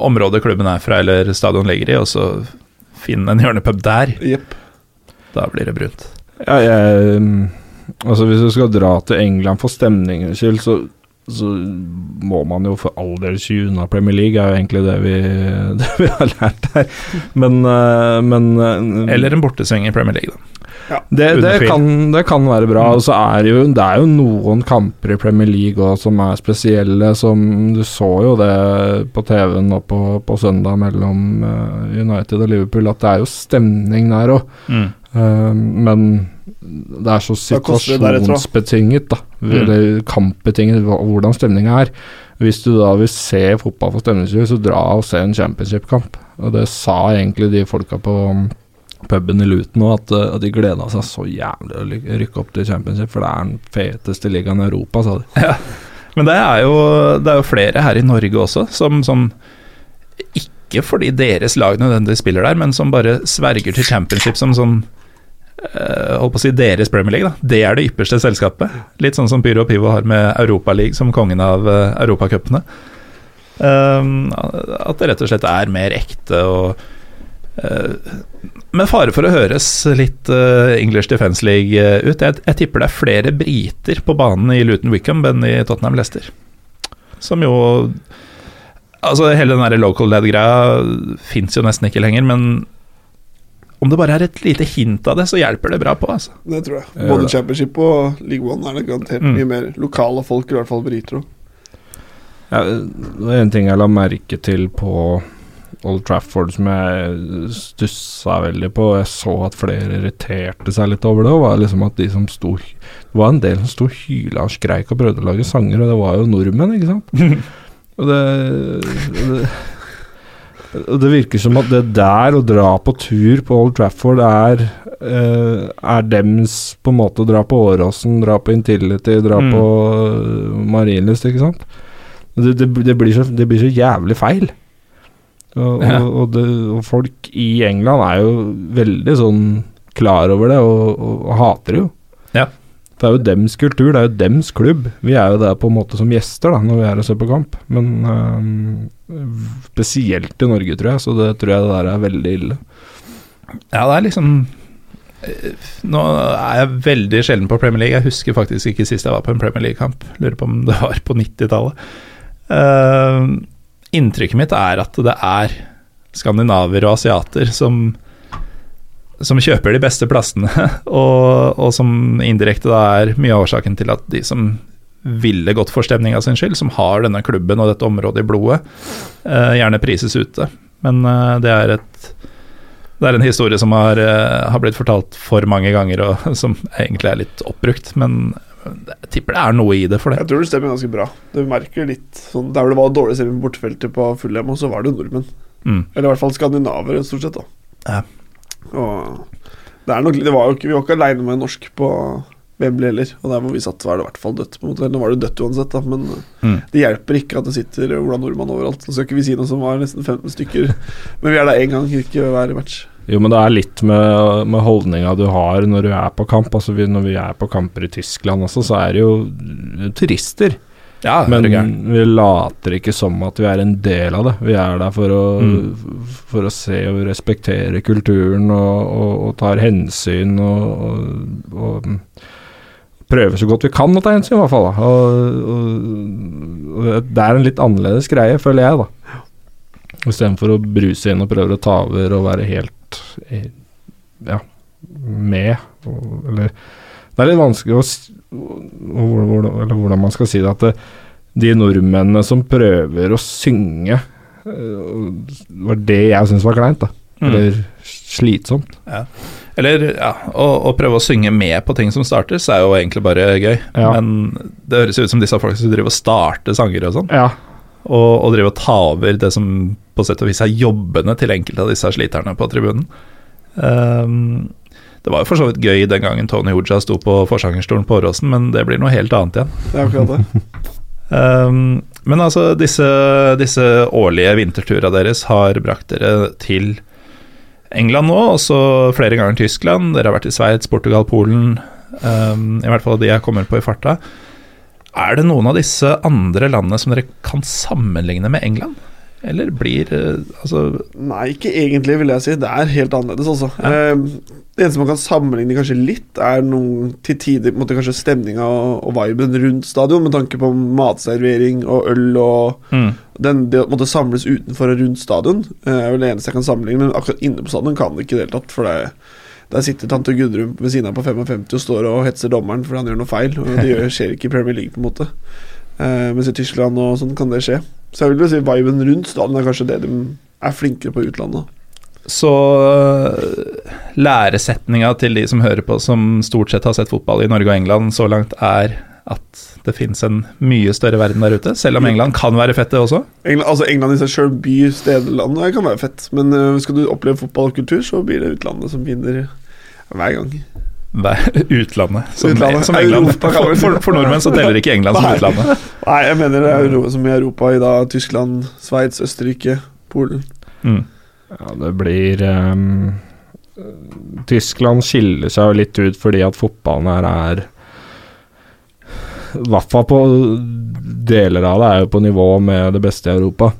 området klubben er fra, eller stadion ligger i, og så finne en hjørnepub der. Yep. Da blir det brunt. Ja, jeg, mm, altså hvis du skal dra til England for stemningens skyld, så, så må man jo for all del sky unna Premier League, er jo egentlig det vi, (laughs) det vi har lært her. Men, eh, men eh, Eller en bortesving i Premier League, da. det, det, kan, det kan være bra. Mm. Og så er det jo, det er jo noen kamper i Premier League også som er spesielle. Som Du så jo det på TV nå på, på søndag mellom eh, United og Liverpool, at det er jo stemning der òg. Mm. Men det er så situasjonsbetinget, da. Mm. Eller kampbetinget, hvordan stemninga er. Hvis du da vil se fotball for stemningens så dra og se en championship-kamp. Og det sa egentlig de folka på um, puben i Luton nå, at, uh, at de gleda seg så jævlig å rykke opp til championship, for det er den feteste ligaen i Europa, sa de. (laughs) Men det er, jo, det er jo flere her i Norge også som, som Ikke fordi deres lag nødvendigvis spiller der, men som bare sverger til championship som sånn eh, Holdt på å si deres Premier League, da. Det er det ypperste selskapet. Litt sånn som Pyro og Pivo har med Europaligaen som kongen av uh, europacupene. Um, at det rett og slett er mer ekte og uh, Med fare for å høres litt uh, English Defence League eh, ut, jeg, jeg tipper det er flere briter på banen i Luton Wickham enn i Tottenham Leicester. Som jo Altså, hele den der local led-greia fins jo nesten ikke lenger, men om det bare er et lite hint av det, så hjelper det bra på, altså. Det tror jeg. Både. Championship og League One er det garantert Mm. mye mer lokale folk, i hvert fall briter òg. Ja, en ting jeg la merke til på Old Trafford som jeg stussa veldig på. Jeg så at flere irriterte seg litt over det. Og var liksom at de som sto Det var en del som sto og hyla og skreik og prøvde å lage sanger, og det var jo nordmenn, ikke sant? (laughs) Og det, det det virker som at det der å dra på tur på Old Trafford er uh, Er dems på en måte å dra på Åråsen, dra på Intility, dra Mm. på uh, Marienlyst, ikke sant? Det, det, det, blir så, det blir så jævlig feil. Og, Ja. og, og, og folk i England er jo veldig sånn klar over det, og hater det jo. Det er jo dems kultur, det er jo dems klubb. Vi er jo der på en måte som gjester da, når vi er og ser på kamp. Men øhm, spesielt i Norge, tror jeg, så det tror jeg det der er veldig ille. Ja, det er liksom eh, Nå er jeg veldig sjelden på Premier League. Jeg husker faktisk ikke sist jeg var på en Premier League-kamp. Lurer på om det var på 90-tallet. Uh, inntrykket mitt er at det er skandinaver og asiater som som kjøper de beste plassene, (laughs) og, og som indirekte da er mye av årsaken til at de som ville gått for stemninga sin skyld, som har denne klubben og dette området i blodet, eh, gjerne prises ute. Men eh, det er et det er en historie som har, eh, har blitt fortalt for mange ganger, og (laughs) som egentlig er litt oppbrukt. Men jeg tipper det er noe i det for det. Jeg tror det stemmer ganske bra. Du merker litt sånn Der hvor det var dårlig stemning på bortefeltet på Fulham, og så var det nordmenn. Mm. Eller i hvert fall skandinavere, stort sett. da Ja. Det nok, det var jo ikke, Vi var ikke aleine med norsk på Wembley heller. Og der hvor vi satt, var det i hvert fall dødt. på en måte Nå var det dødt uansett, da men Mm. det hjelper ikke at det sitter Ola Nordmann overalt. Nå skal ikke vi si noe som var nesten 15 stykker, (laughs) men vi er der én gang, ikke hver match. Jo, men det er litt med, med holdninga du har når du er på kamp. Altså vi, Når vi er på kamper i Tyskland også, så er det jo turister. Ja, Men vi later ikke som at vi er en del av det. Vi er der for å, Mm. for å se og respektere kulturen og, og, og tar hensyn og, og, og prøver så godt vi kan å ta hensyn, i hvert fall. Det er en litt annerledes greie, føler jeg, da. Istedenfor å bruse inn og prøve å ta over og være helt eh, ja, med. Eller Det er litt vanskelig å s- hvor- hvor- Eller hvordan man skal si det. At det, de nordmennene som prøver å synge, eh, var det jeg syntes var kleint. da Mm. slitsomt. slitsomt. Eller ja, å, å prøve å synge med på ting som startes, er jo egentlig bare gøy. Ja. Men det høres ut som disse folka som driver og starter sanger og sånn, Ja. og, og driver og tar over det som på sett og vis er jobbene til enkelte av disse sliterne på tribunen. Ehm, det var jo for så vidt gøy den gangen Tony Hoja sto på forsangerstolen på Åråsen, men det blir noe helt annet igjen. Det er akkurat det. (laughs) um, men altså, disse, disse årlige vinterturene deres har brakt dere til England nå, og så flere ganger Tyskland. Dere har vært i Sveits, Portugal, Polen. Um, I hvert fall de jeg kommer på i farta. Er det noen av disse andre landene som dere kan sammenligne med England? Eller blir eh, Altså Nei, ikke egentlig, vil jeg si. Det er helt annerledes, altså. Ja. Eh, det eneste man kan sammenligne kanskje litt, er noen til tider på en måte, kanskje stemninga og, og viben rundt stadion, med tanke på matservering og øl og mm, den, det å måtte samles utenfor og rundt stadion. eh, er vel det eneste jeg kan sammenligne, men akkurat inne på stadion kan det ikke i det hele tatt. For det, der sitter tante Gudrun ved siden av på 55 og står og hetser dommeren fordi han gjør noe feil. Og det skjer ikke i Premier League, på en måte. Eh, mens i Tyskland og sånn kan det skje. Så jeg vil jo si viben rundt stadion er kanskje det de er flinkere på i utlandet. Så øh, læresetninga til de som hører på, som stort sett har sett fotball i Norge og England så langt, er at det fins en mye større verden der ute, selv om England kan være fett, det også. England, altså England i seg sjøl, by, sted, land, det kan være fett. Men eh, skal du oppleve fotball og kultur, så blir det utlandet som vinner hver gang. (laughs) Utlandet. Som, Utlandet. som England. Europa, kan For, for, for nordmenn så teller ikke England som Nei. utlandet. (laughs) Nei, jeg mener det er Euro, som i Europa i dag. Tyskland, Sveits, Østerrike, Polen. Mm. Ja, det blir um, Tyskland skiller seg jo litt ut fordi at fotballen her er I hvert fall på deler av det er jo på nivå med det beste i Europa.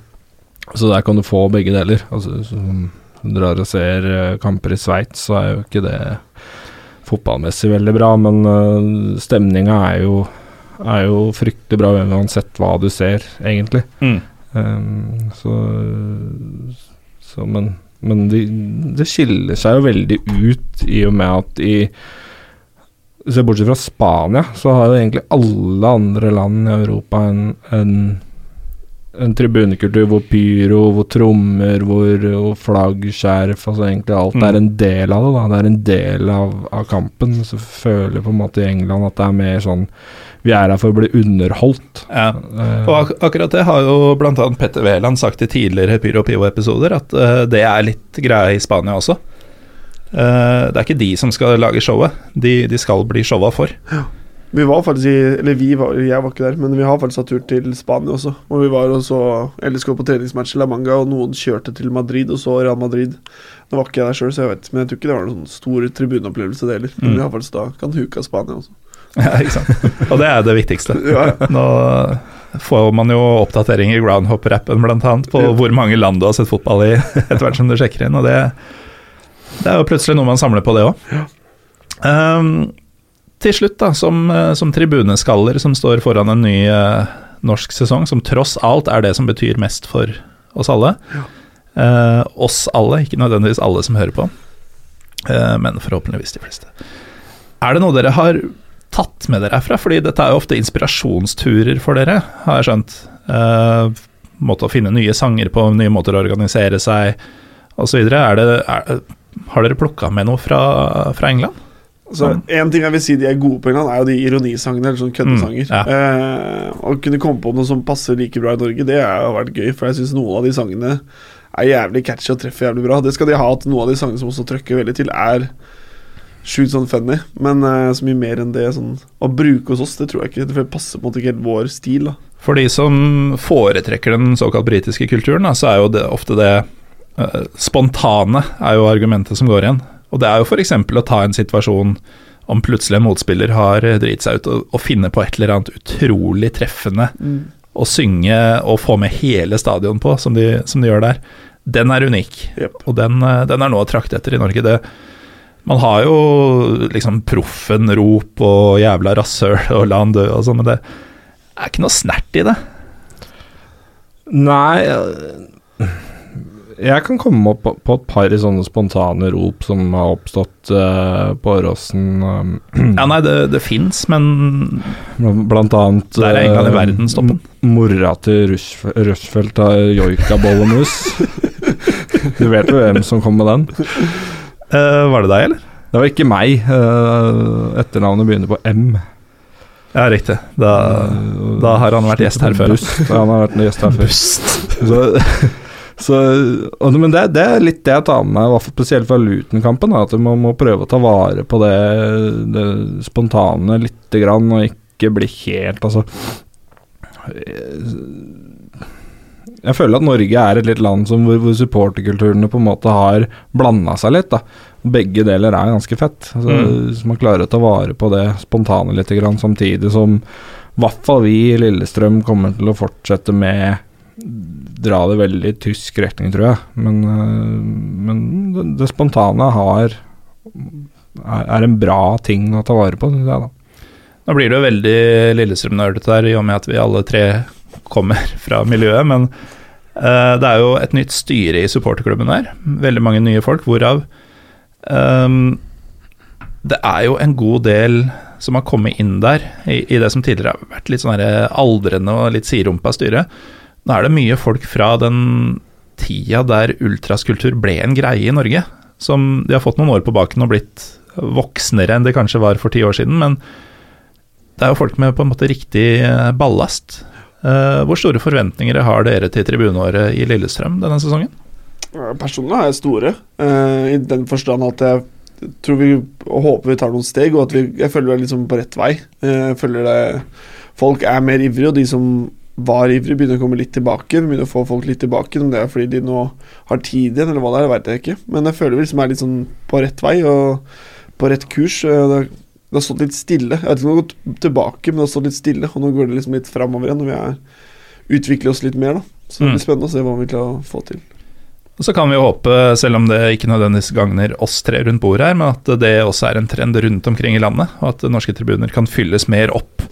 Så der kan du få begge deler. Altså, så, drar og ser eh, kamper i Sveits, så er jo ikke det fotballmessig veldig bra, men uh, stemninga er jo er jo fryktelig bra uansett hva du ser, egentlig. Mm. Um, så, så Men, men de, det skiller seg jo veldig ut i og med at i Se Bortsett fra Spania, så har jo egentlig alle andre land i Europa en, en, en tribunekultur hvor pyro, hvor trommer, hvor, hvor flagg, skjerf Altså egentlig alt Mm. er en del av det. da Det er en del av, av kampen. Så føler jeg på en måte i England at det er mer sånn Vi er her for å bli underholdt. Ja. Eh, Og ak akkurat det har jo bl.a. Petter Wæland sagt i tidligere Pyro Pivo-episoder, at uh, det er litt greia i Spania også. Uh, det er ikke de som skal lage showet, de, de skal bli showa for. Vi var faktisk i Eller vi var, jeg var ikke der, men vi har faktisk hatt tur til Spania også. Og vi var og så LSK på treningsmatch i La Manga, og noen kjørte til Madrid og så Real Madrid. Nå var ikke jeg der sjøl, så jeg vet, men jeg tror ikke det var noen stor tribuneopplevelse, det heller. Men Mm. vi har faktisk da kan huke av Spania også. (laughs) Ja, ikke sant? Og det er det viktigste. Ja, (laughs) ja. Nå får man jo oppdatering i groundhop-rappen annet på Ja. hvor mange land du har sett fotball i (laughs) etter hvert som du sjekker inn, og det, det er jo plutselig noe man samler på, det òg. Til slutt, da, som, eh, som tribuneskaller som står foran en ny eh, norsk sesong, som tross alt er det som betyr mest for oss alle. Eh, oss alle, ikke nødvendigvis alle som hører på, eh, men forhåpentligvis de fleste. Er det noe dere har tatt med dere herfra? Fordi dette er jo ofte inspirasjonsturer for dere, har jeg skjønt. Eh, måte å finne nye sanger på, nye måter å organisere seg osv. Har dere plukka med noe fra, fra England? Så En ting jeg vil si de er gode på England, er jo de ironisangene, eller sånn køddesanger. Mm, ja. eh, å kunne komme på noe som passer like bra i Norge, det har vært gøy. For jeg syns noen av de sangene er jævlig catchy og treffer jævlig bra. Det skal de ha, at noen av de sangene som også trøkker veldig til, er sjukt sånn funny. Men eh, så mye mer enn det sånn Å bruke hos oss, det tror jeg ikke. Det passer på en måte ikke helt vår stil, da. For de som foretrekker den såkalt britiske kulturen, da, så er jo det ofte det eh, Spontane er jo argumentet som går igjen. Og det er jo f.eks. å ta en situasjon om plutselig en motspiller har driti seg ut, og, og finne på et eller annet utrolig treffende å synge og få med hele stadion på, som de, som de gjør der. Den er unik, yep. og den, eh, den er noe å trakte etter i Norge. Det, man har jo liksom proffen-rop og jævla rasshøl og la han dø og sånn, men det er ikke noe snert i det. Nei Jeg kan komme opp på, et par sånne spontane rop som har oppstått uh, på Åråsen. Um, Ja, nei, det, det fins, men blant annet Der er England i verden stoppen. Mora til Rushfeldt har joikabollemus. (laughs) du vet jo hvem som kom med den? Uh, Var det deg, eller? Det var ikke meg. Uh, etternavnet begynner på M. Ja, riktig. Da, Eh, da har han vært gjest her før. Bust. Ja, han har vært gjest her før. Bust. Så, så, og, men det, det er litt det jeg tar med meg, hvert fall spesielt fra Luton-kampen. At man må prøve å ta vare på det, det spontane lite grann, og ikke bli helt Altså Jeg føler at Norge er et litt land som hvor, hvor supporterkulturene på en måte har blanda seg litt. da. Begge deler er ganske fett. Altså, Mm. Hvis man klarer å ta vare på det spontane litt, grann, samtidig som i hvert fall vi i Lillestrøm kommer til å fortsette med dra det veldig i tysk retning, tror jeg. Men, øh, men det, det spontane har er, en bra ting å ta vare på, syns jeg, da. Nå blir det jo veldig Lillestrøm-nerdete der, i og med at vi alle tre kommer (laughs) fra miljøet, men uh, det er jo et nytt styre i supporterklubben der. Veldig mange nye folk, hvorav um, Det er jo en god del som har kommet inn der, i, i det som tidligere har vært litt sånn aldrende og litt siderumpa styre. Nå er det mye folk fra den tida der ultraskultur ble en greie i Norge, som de har fått noen år på baken og blitt voksnere enn det kanskje var for ti år siden, men det er jo folk med på en måte riktig eh, ballast. Eh, hvor store forventninger har dere til tribuneåret i Lillestrøm denne sesongen? Personlig har jeg store, eh, i den forstand at jeg tror vi håper vi tar noen steg, og at vi, jeg føler vi er liksom på rett vei. Jeg føler det Folk er mer ivrige, og de som var ivrig, begynner å komme litt tilbake. Vi begynner å få folk litt tilbake, om det er fordi de nå har tid igjen, eller hva det er, det vet jeg ikke. Men jeg føler vi liksom er litt sånn på rett vei, og på rett kurs. Det, det har stått litt stille. Jeg vet ikke om det har gått tilbake, men det har stått litt stille, og nå går det liksom litt framover igjen, og vi er, utvikler oss litt mer, da. Så det Mm. blir spennende å se hva vi klarer å få til. Og Så kan vi håpe, selv om det ikke nødvendigvis gagner oss tre rundt bordet her, men at det også er en trend rundt omkring i landet, og at norske tribuner kan fylles mer opp.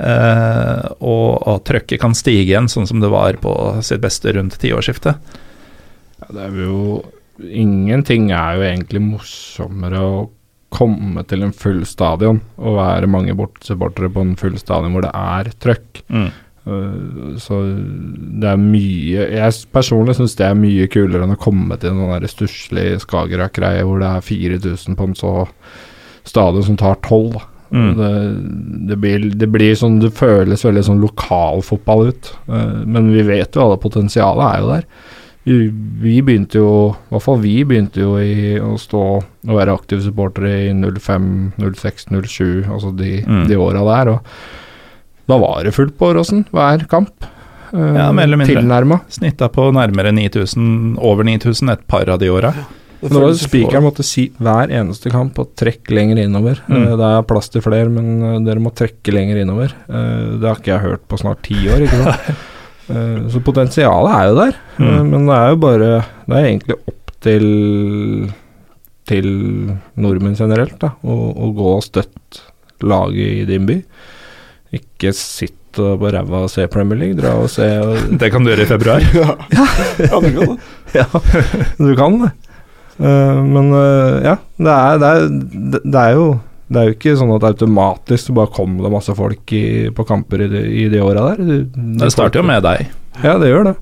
Eh, og at trøkket kan stige igjen, sånn som det var på sitt beste rundt tiårsskiftet. Ja, det er jo Ingenting er jo egentlig morsommere å komme til en full stadion og være mange bortsupportere på en full stadion hvor det er trøkk. Uh, så det er mye Jeg personlig syns det er mye kulere enn å komme til en stusslig Skagerrak-greie hvor det er 4000 på en så stadion som tar 12. Mm. Det, det, blir, det blir sånn Det føles veldig sånn lokalfotball ut. Uh, men vi vet jo alle potensialet er jo der. Vi, vi begynte jo, i hvert fall vi begynte jo i å stå og være aktive supportere i 05, 06, 07, altså de, Mm. de åra der. Og da var det fullt på Åråsen hver kamp. Uh, Ja, mer eller mindre. Tilnærma. Snitta på nærmere 9000, over 9000 et par av de åra. Det var Spikeren måtte si hver eneste kamp og trekke lenger innover. Mm. Eh, det er plass til flere, men eh, dere må trekke lenger innover. Eh, det har ikke jeg hørt på snart ti år. ikke sant? (laughs) Så potensialet er jo der, Mm. men det er jo bare Det er egentlig opp til til nordmenn generelt da, å, å gå og støtte laget i din by. Ikke sitt på ræva og se Premier League. Dra og se og (laughs) Det kan du gjøre i februar. (laughs) ja. ja, du kan det. Ja, du kan det. Eh, men eh, ja, det er, det, er, det, er jo det er jo ikke sånn at automatisk så bare kommer det masse folk i, på kamper i de, i de åra der. De, de Det starter jo med deg. Ja, det gjør det.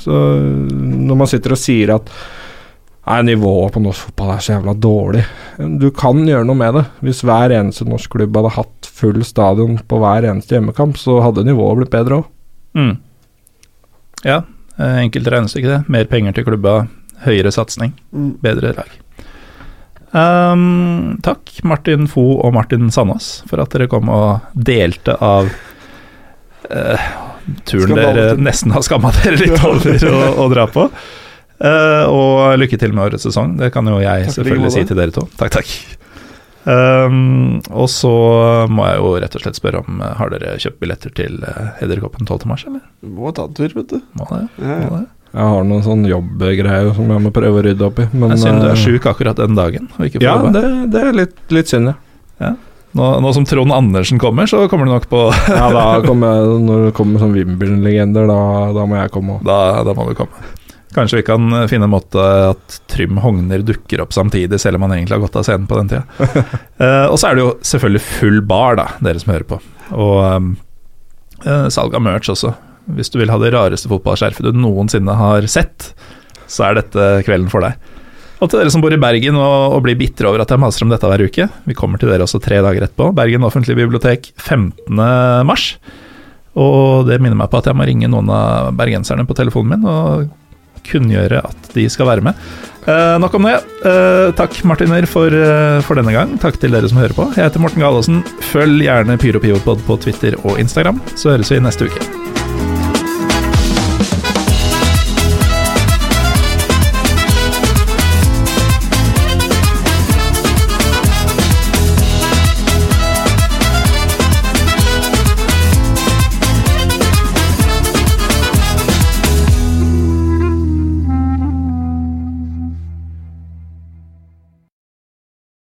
Så når man sitter og sier at Nei, nivået på norsk fotball er så jævla dårlig. Du kan gjøre noe med det. Hvis hver eneste norsk klubb hadde hatt full stadion på hver eneste hjemmekamp, så hadde nivået blitt bedre òg. Mm. Ja, enkelt regnes ikke det. Mer penger til klubba, høyere satsing, Mm. bedre lag. Um, takk, Martin Fo og Martin Sandås, for at dere kom og delte av uh, turen dere nesten har skamma dere litt over å, å dra på. Uh, (laughs) og lykke til med årets sesong. Det kan jo jeg Takk selvfølgelig si til dere to. Takk, takk. Um, og så må jeg jo rett og slett spørre om eh, Har dere kjøpt billetter til uh, Edderkoppen 12. mars, eller? Du må ta en tur, vet du. Må det? Ja, ja. Må det? Jeg har noen sånn jobbgreier som jeg må prøve å rydde opp i. Men, er synd du er eh, sjuk akkurat den dagen. Ja, det, det er litt, litt synd, ja. Nå, nå som Trond Andersen kommer, så kommer du nok på (laughs) ja da kommer jeg, når det kommer sånn Wimbledon-legender, da, da må jeg komme òg. Da, da må du komme. Kanskje vi kan finne en måte at Trym Hogner dukker opp samtidig, selv om han egentlig har gått av scenen på den tida. (laughs) Eh, og så er det jo selvfølgelig full bar, da, dere som hører på. Og eh, salg av merch også. Hvis du vil ha det rareste fotballskjerfet du noensinne har sett, så er dette kvelden for deg. Og til dere som bor i Bergen og, og blir bitre over at jeg maser om dette hver uke. Vi kommer til dere også tre dager etterpå. Bergen offentlige bibliotek 15. mars. Og det minner meg på at jeg må ringe noen av bergenserne på telefonen min og kunngjøre at de skal være med. Eh, nok om det. Eh, takk, Martiner, for, eh, for denne gang. Takk til dere som hører på. Jeg heter Morten Galaasen. Følg gjerne PyroPivopod på Twitter og Instagram, så høres vi neste uke.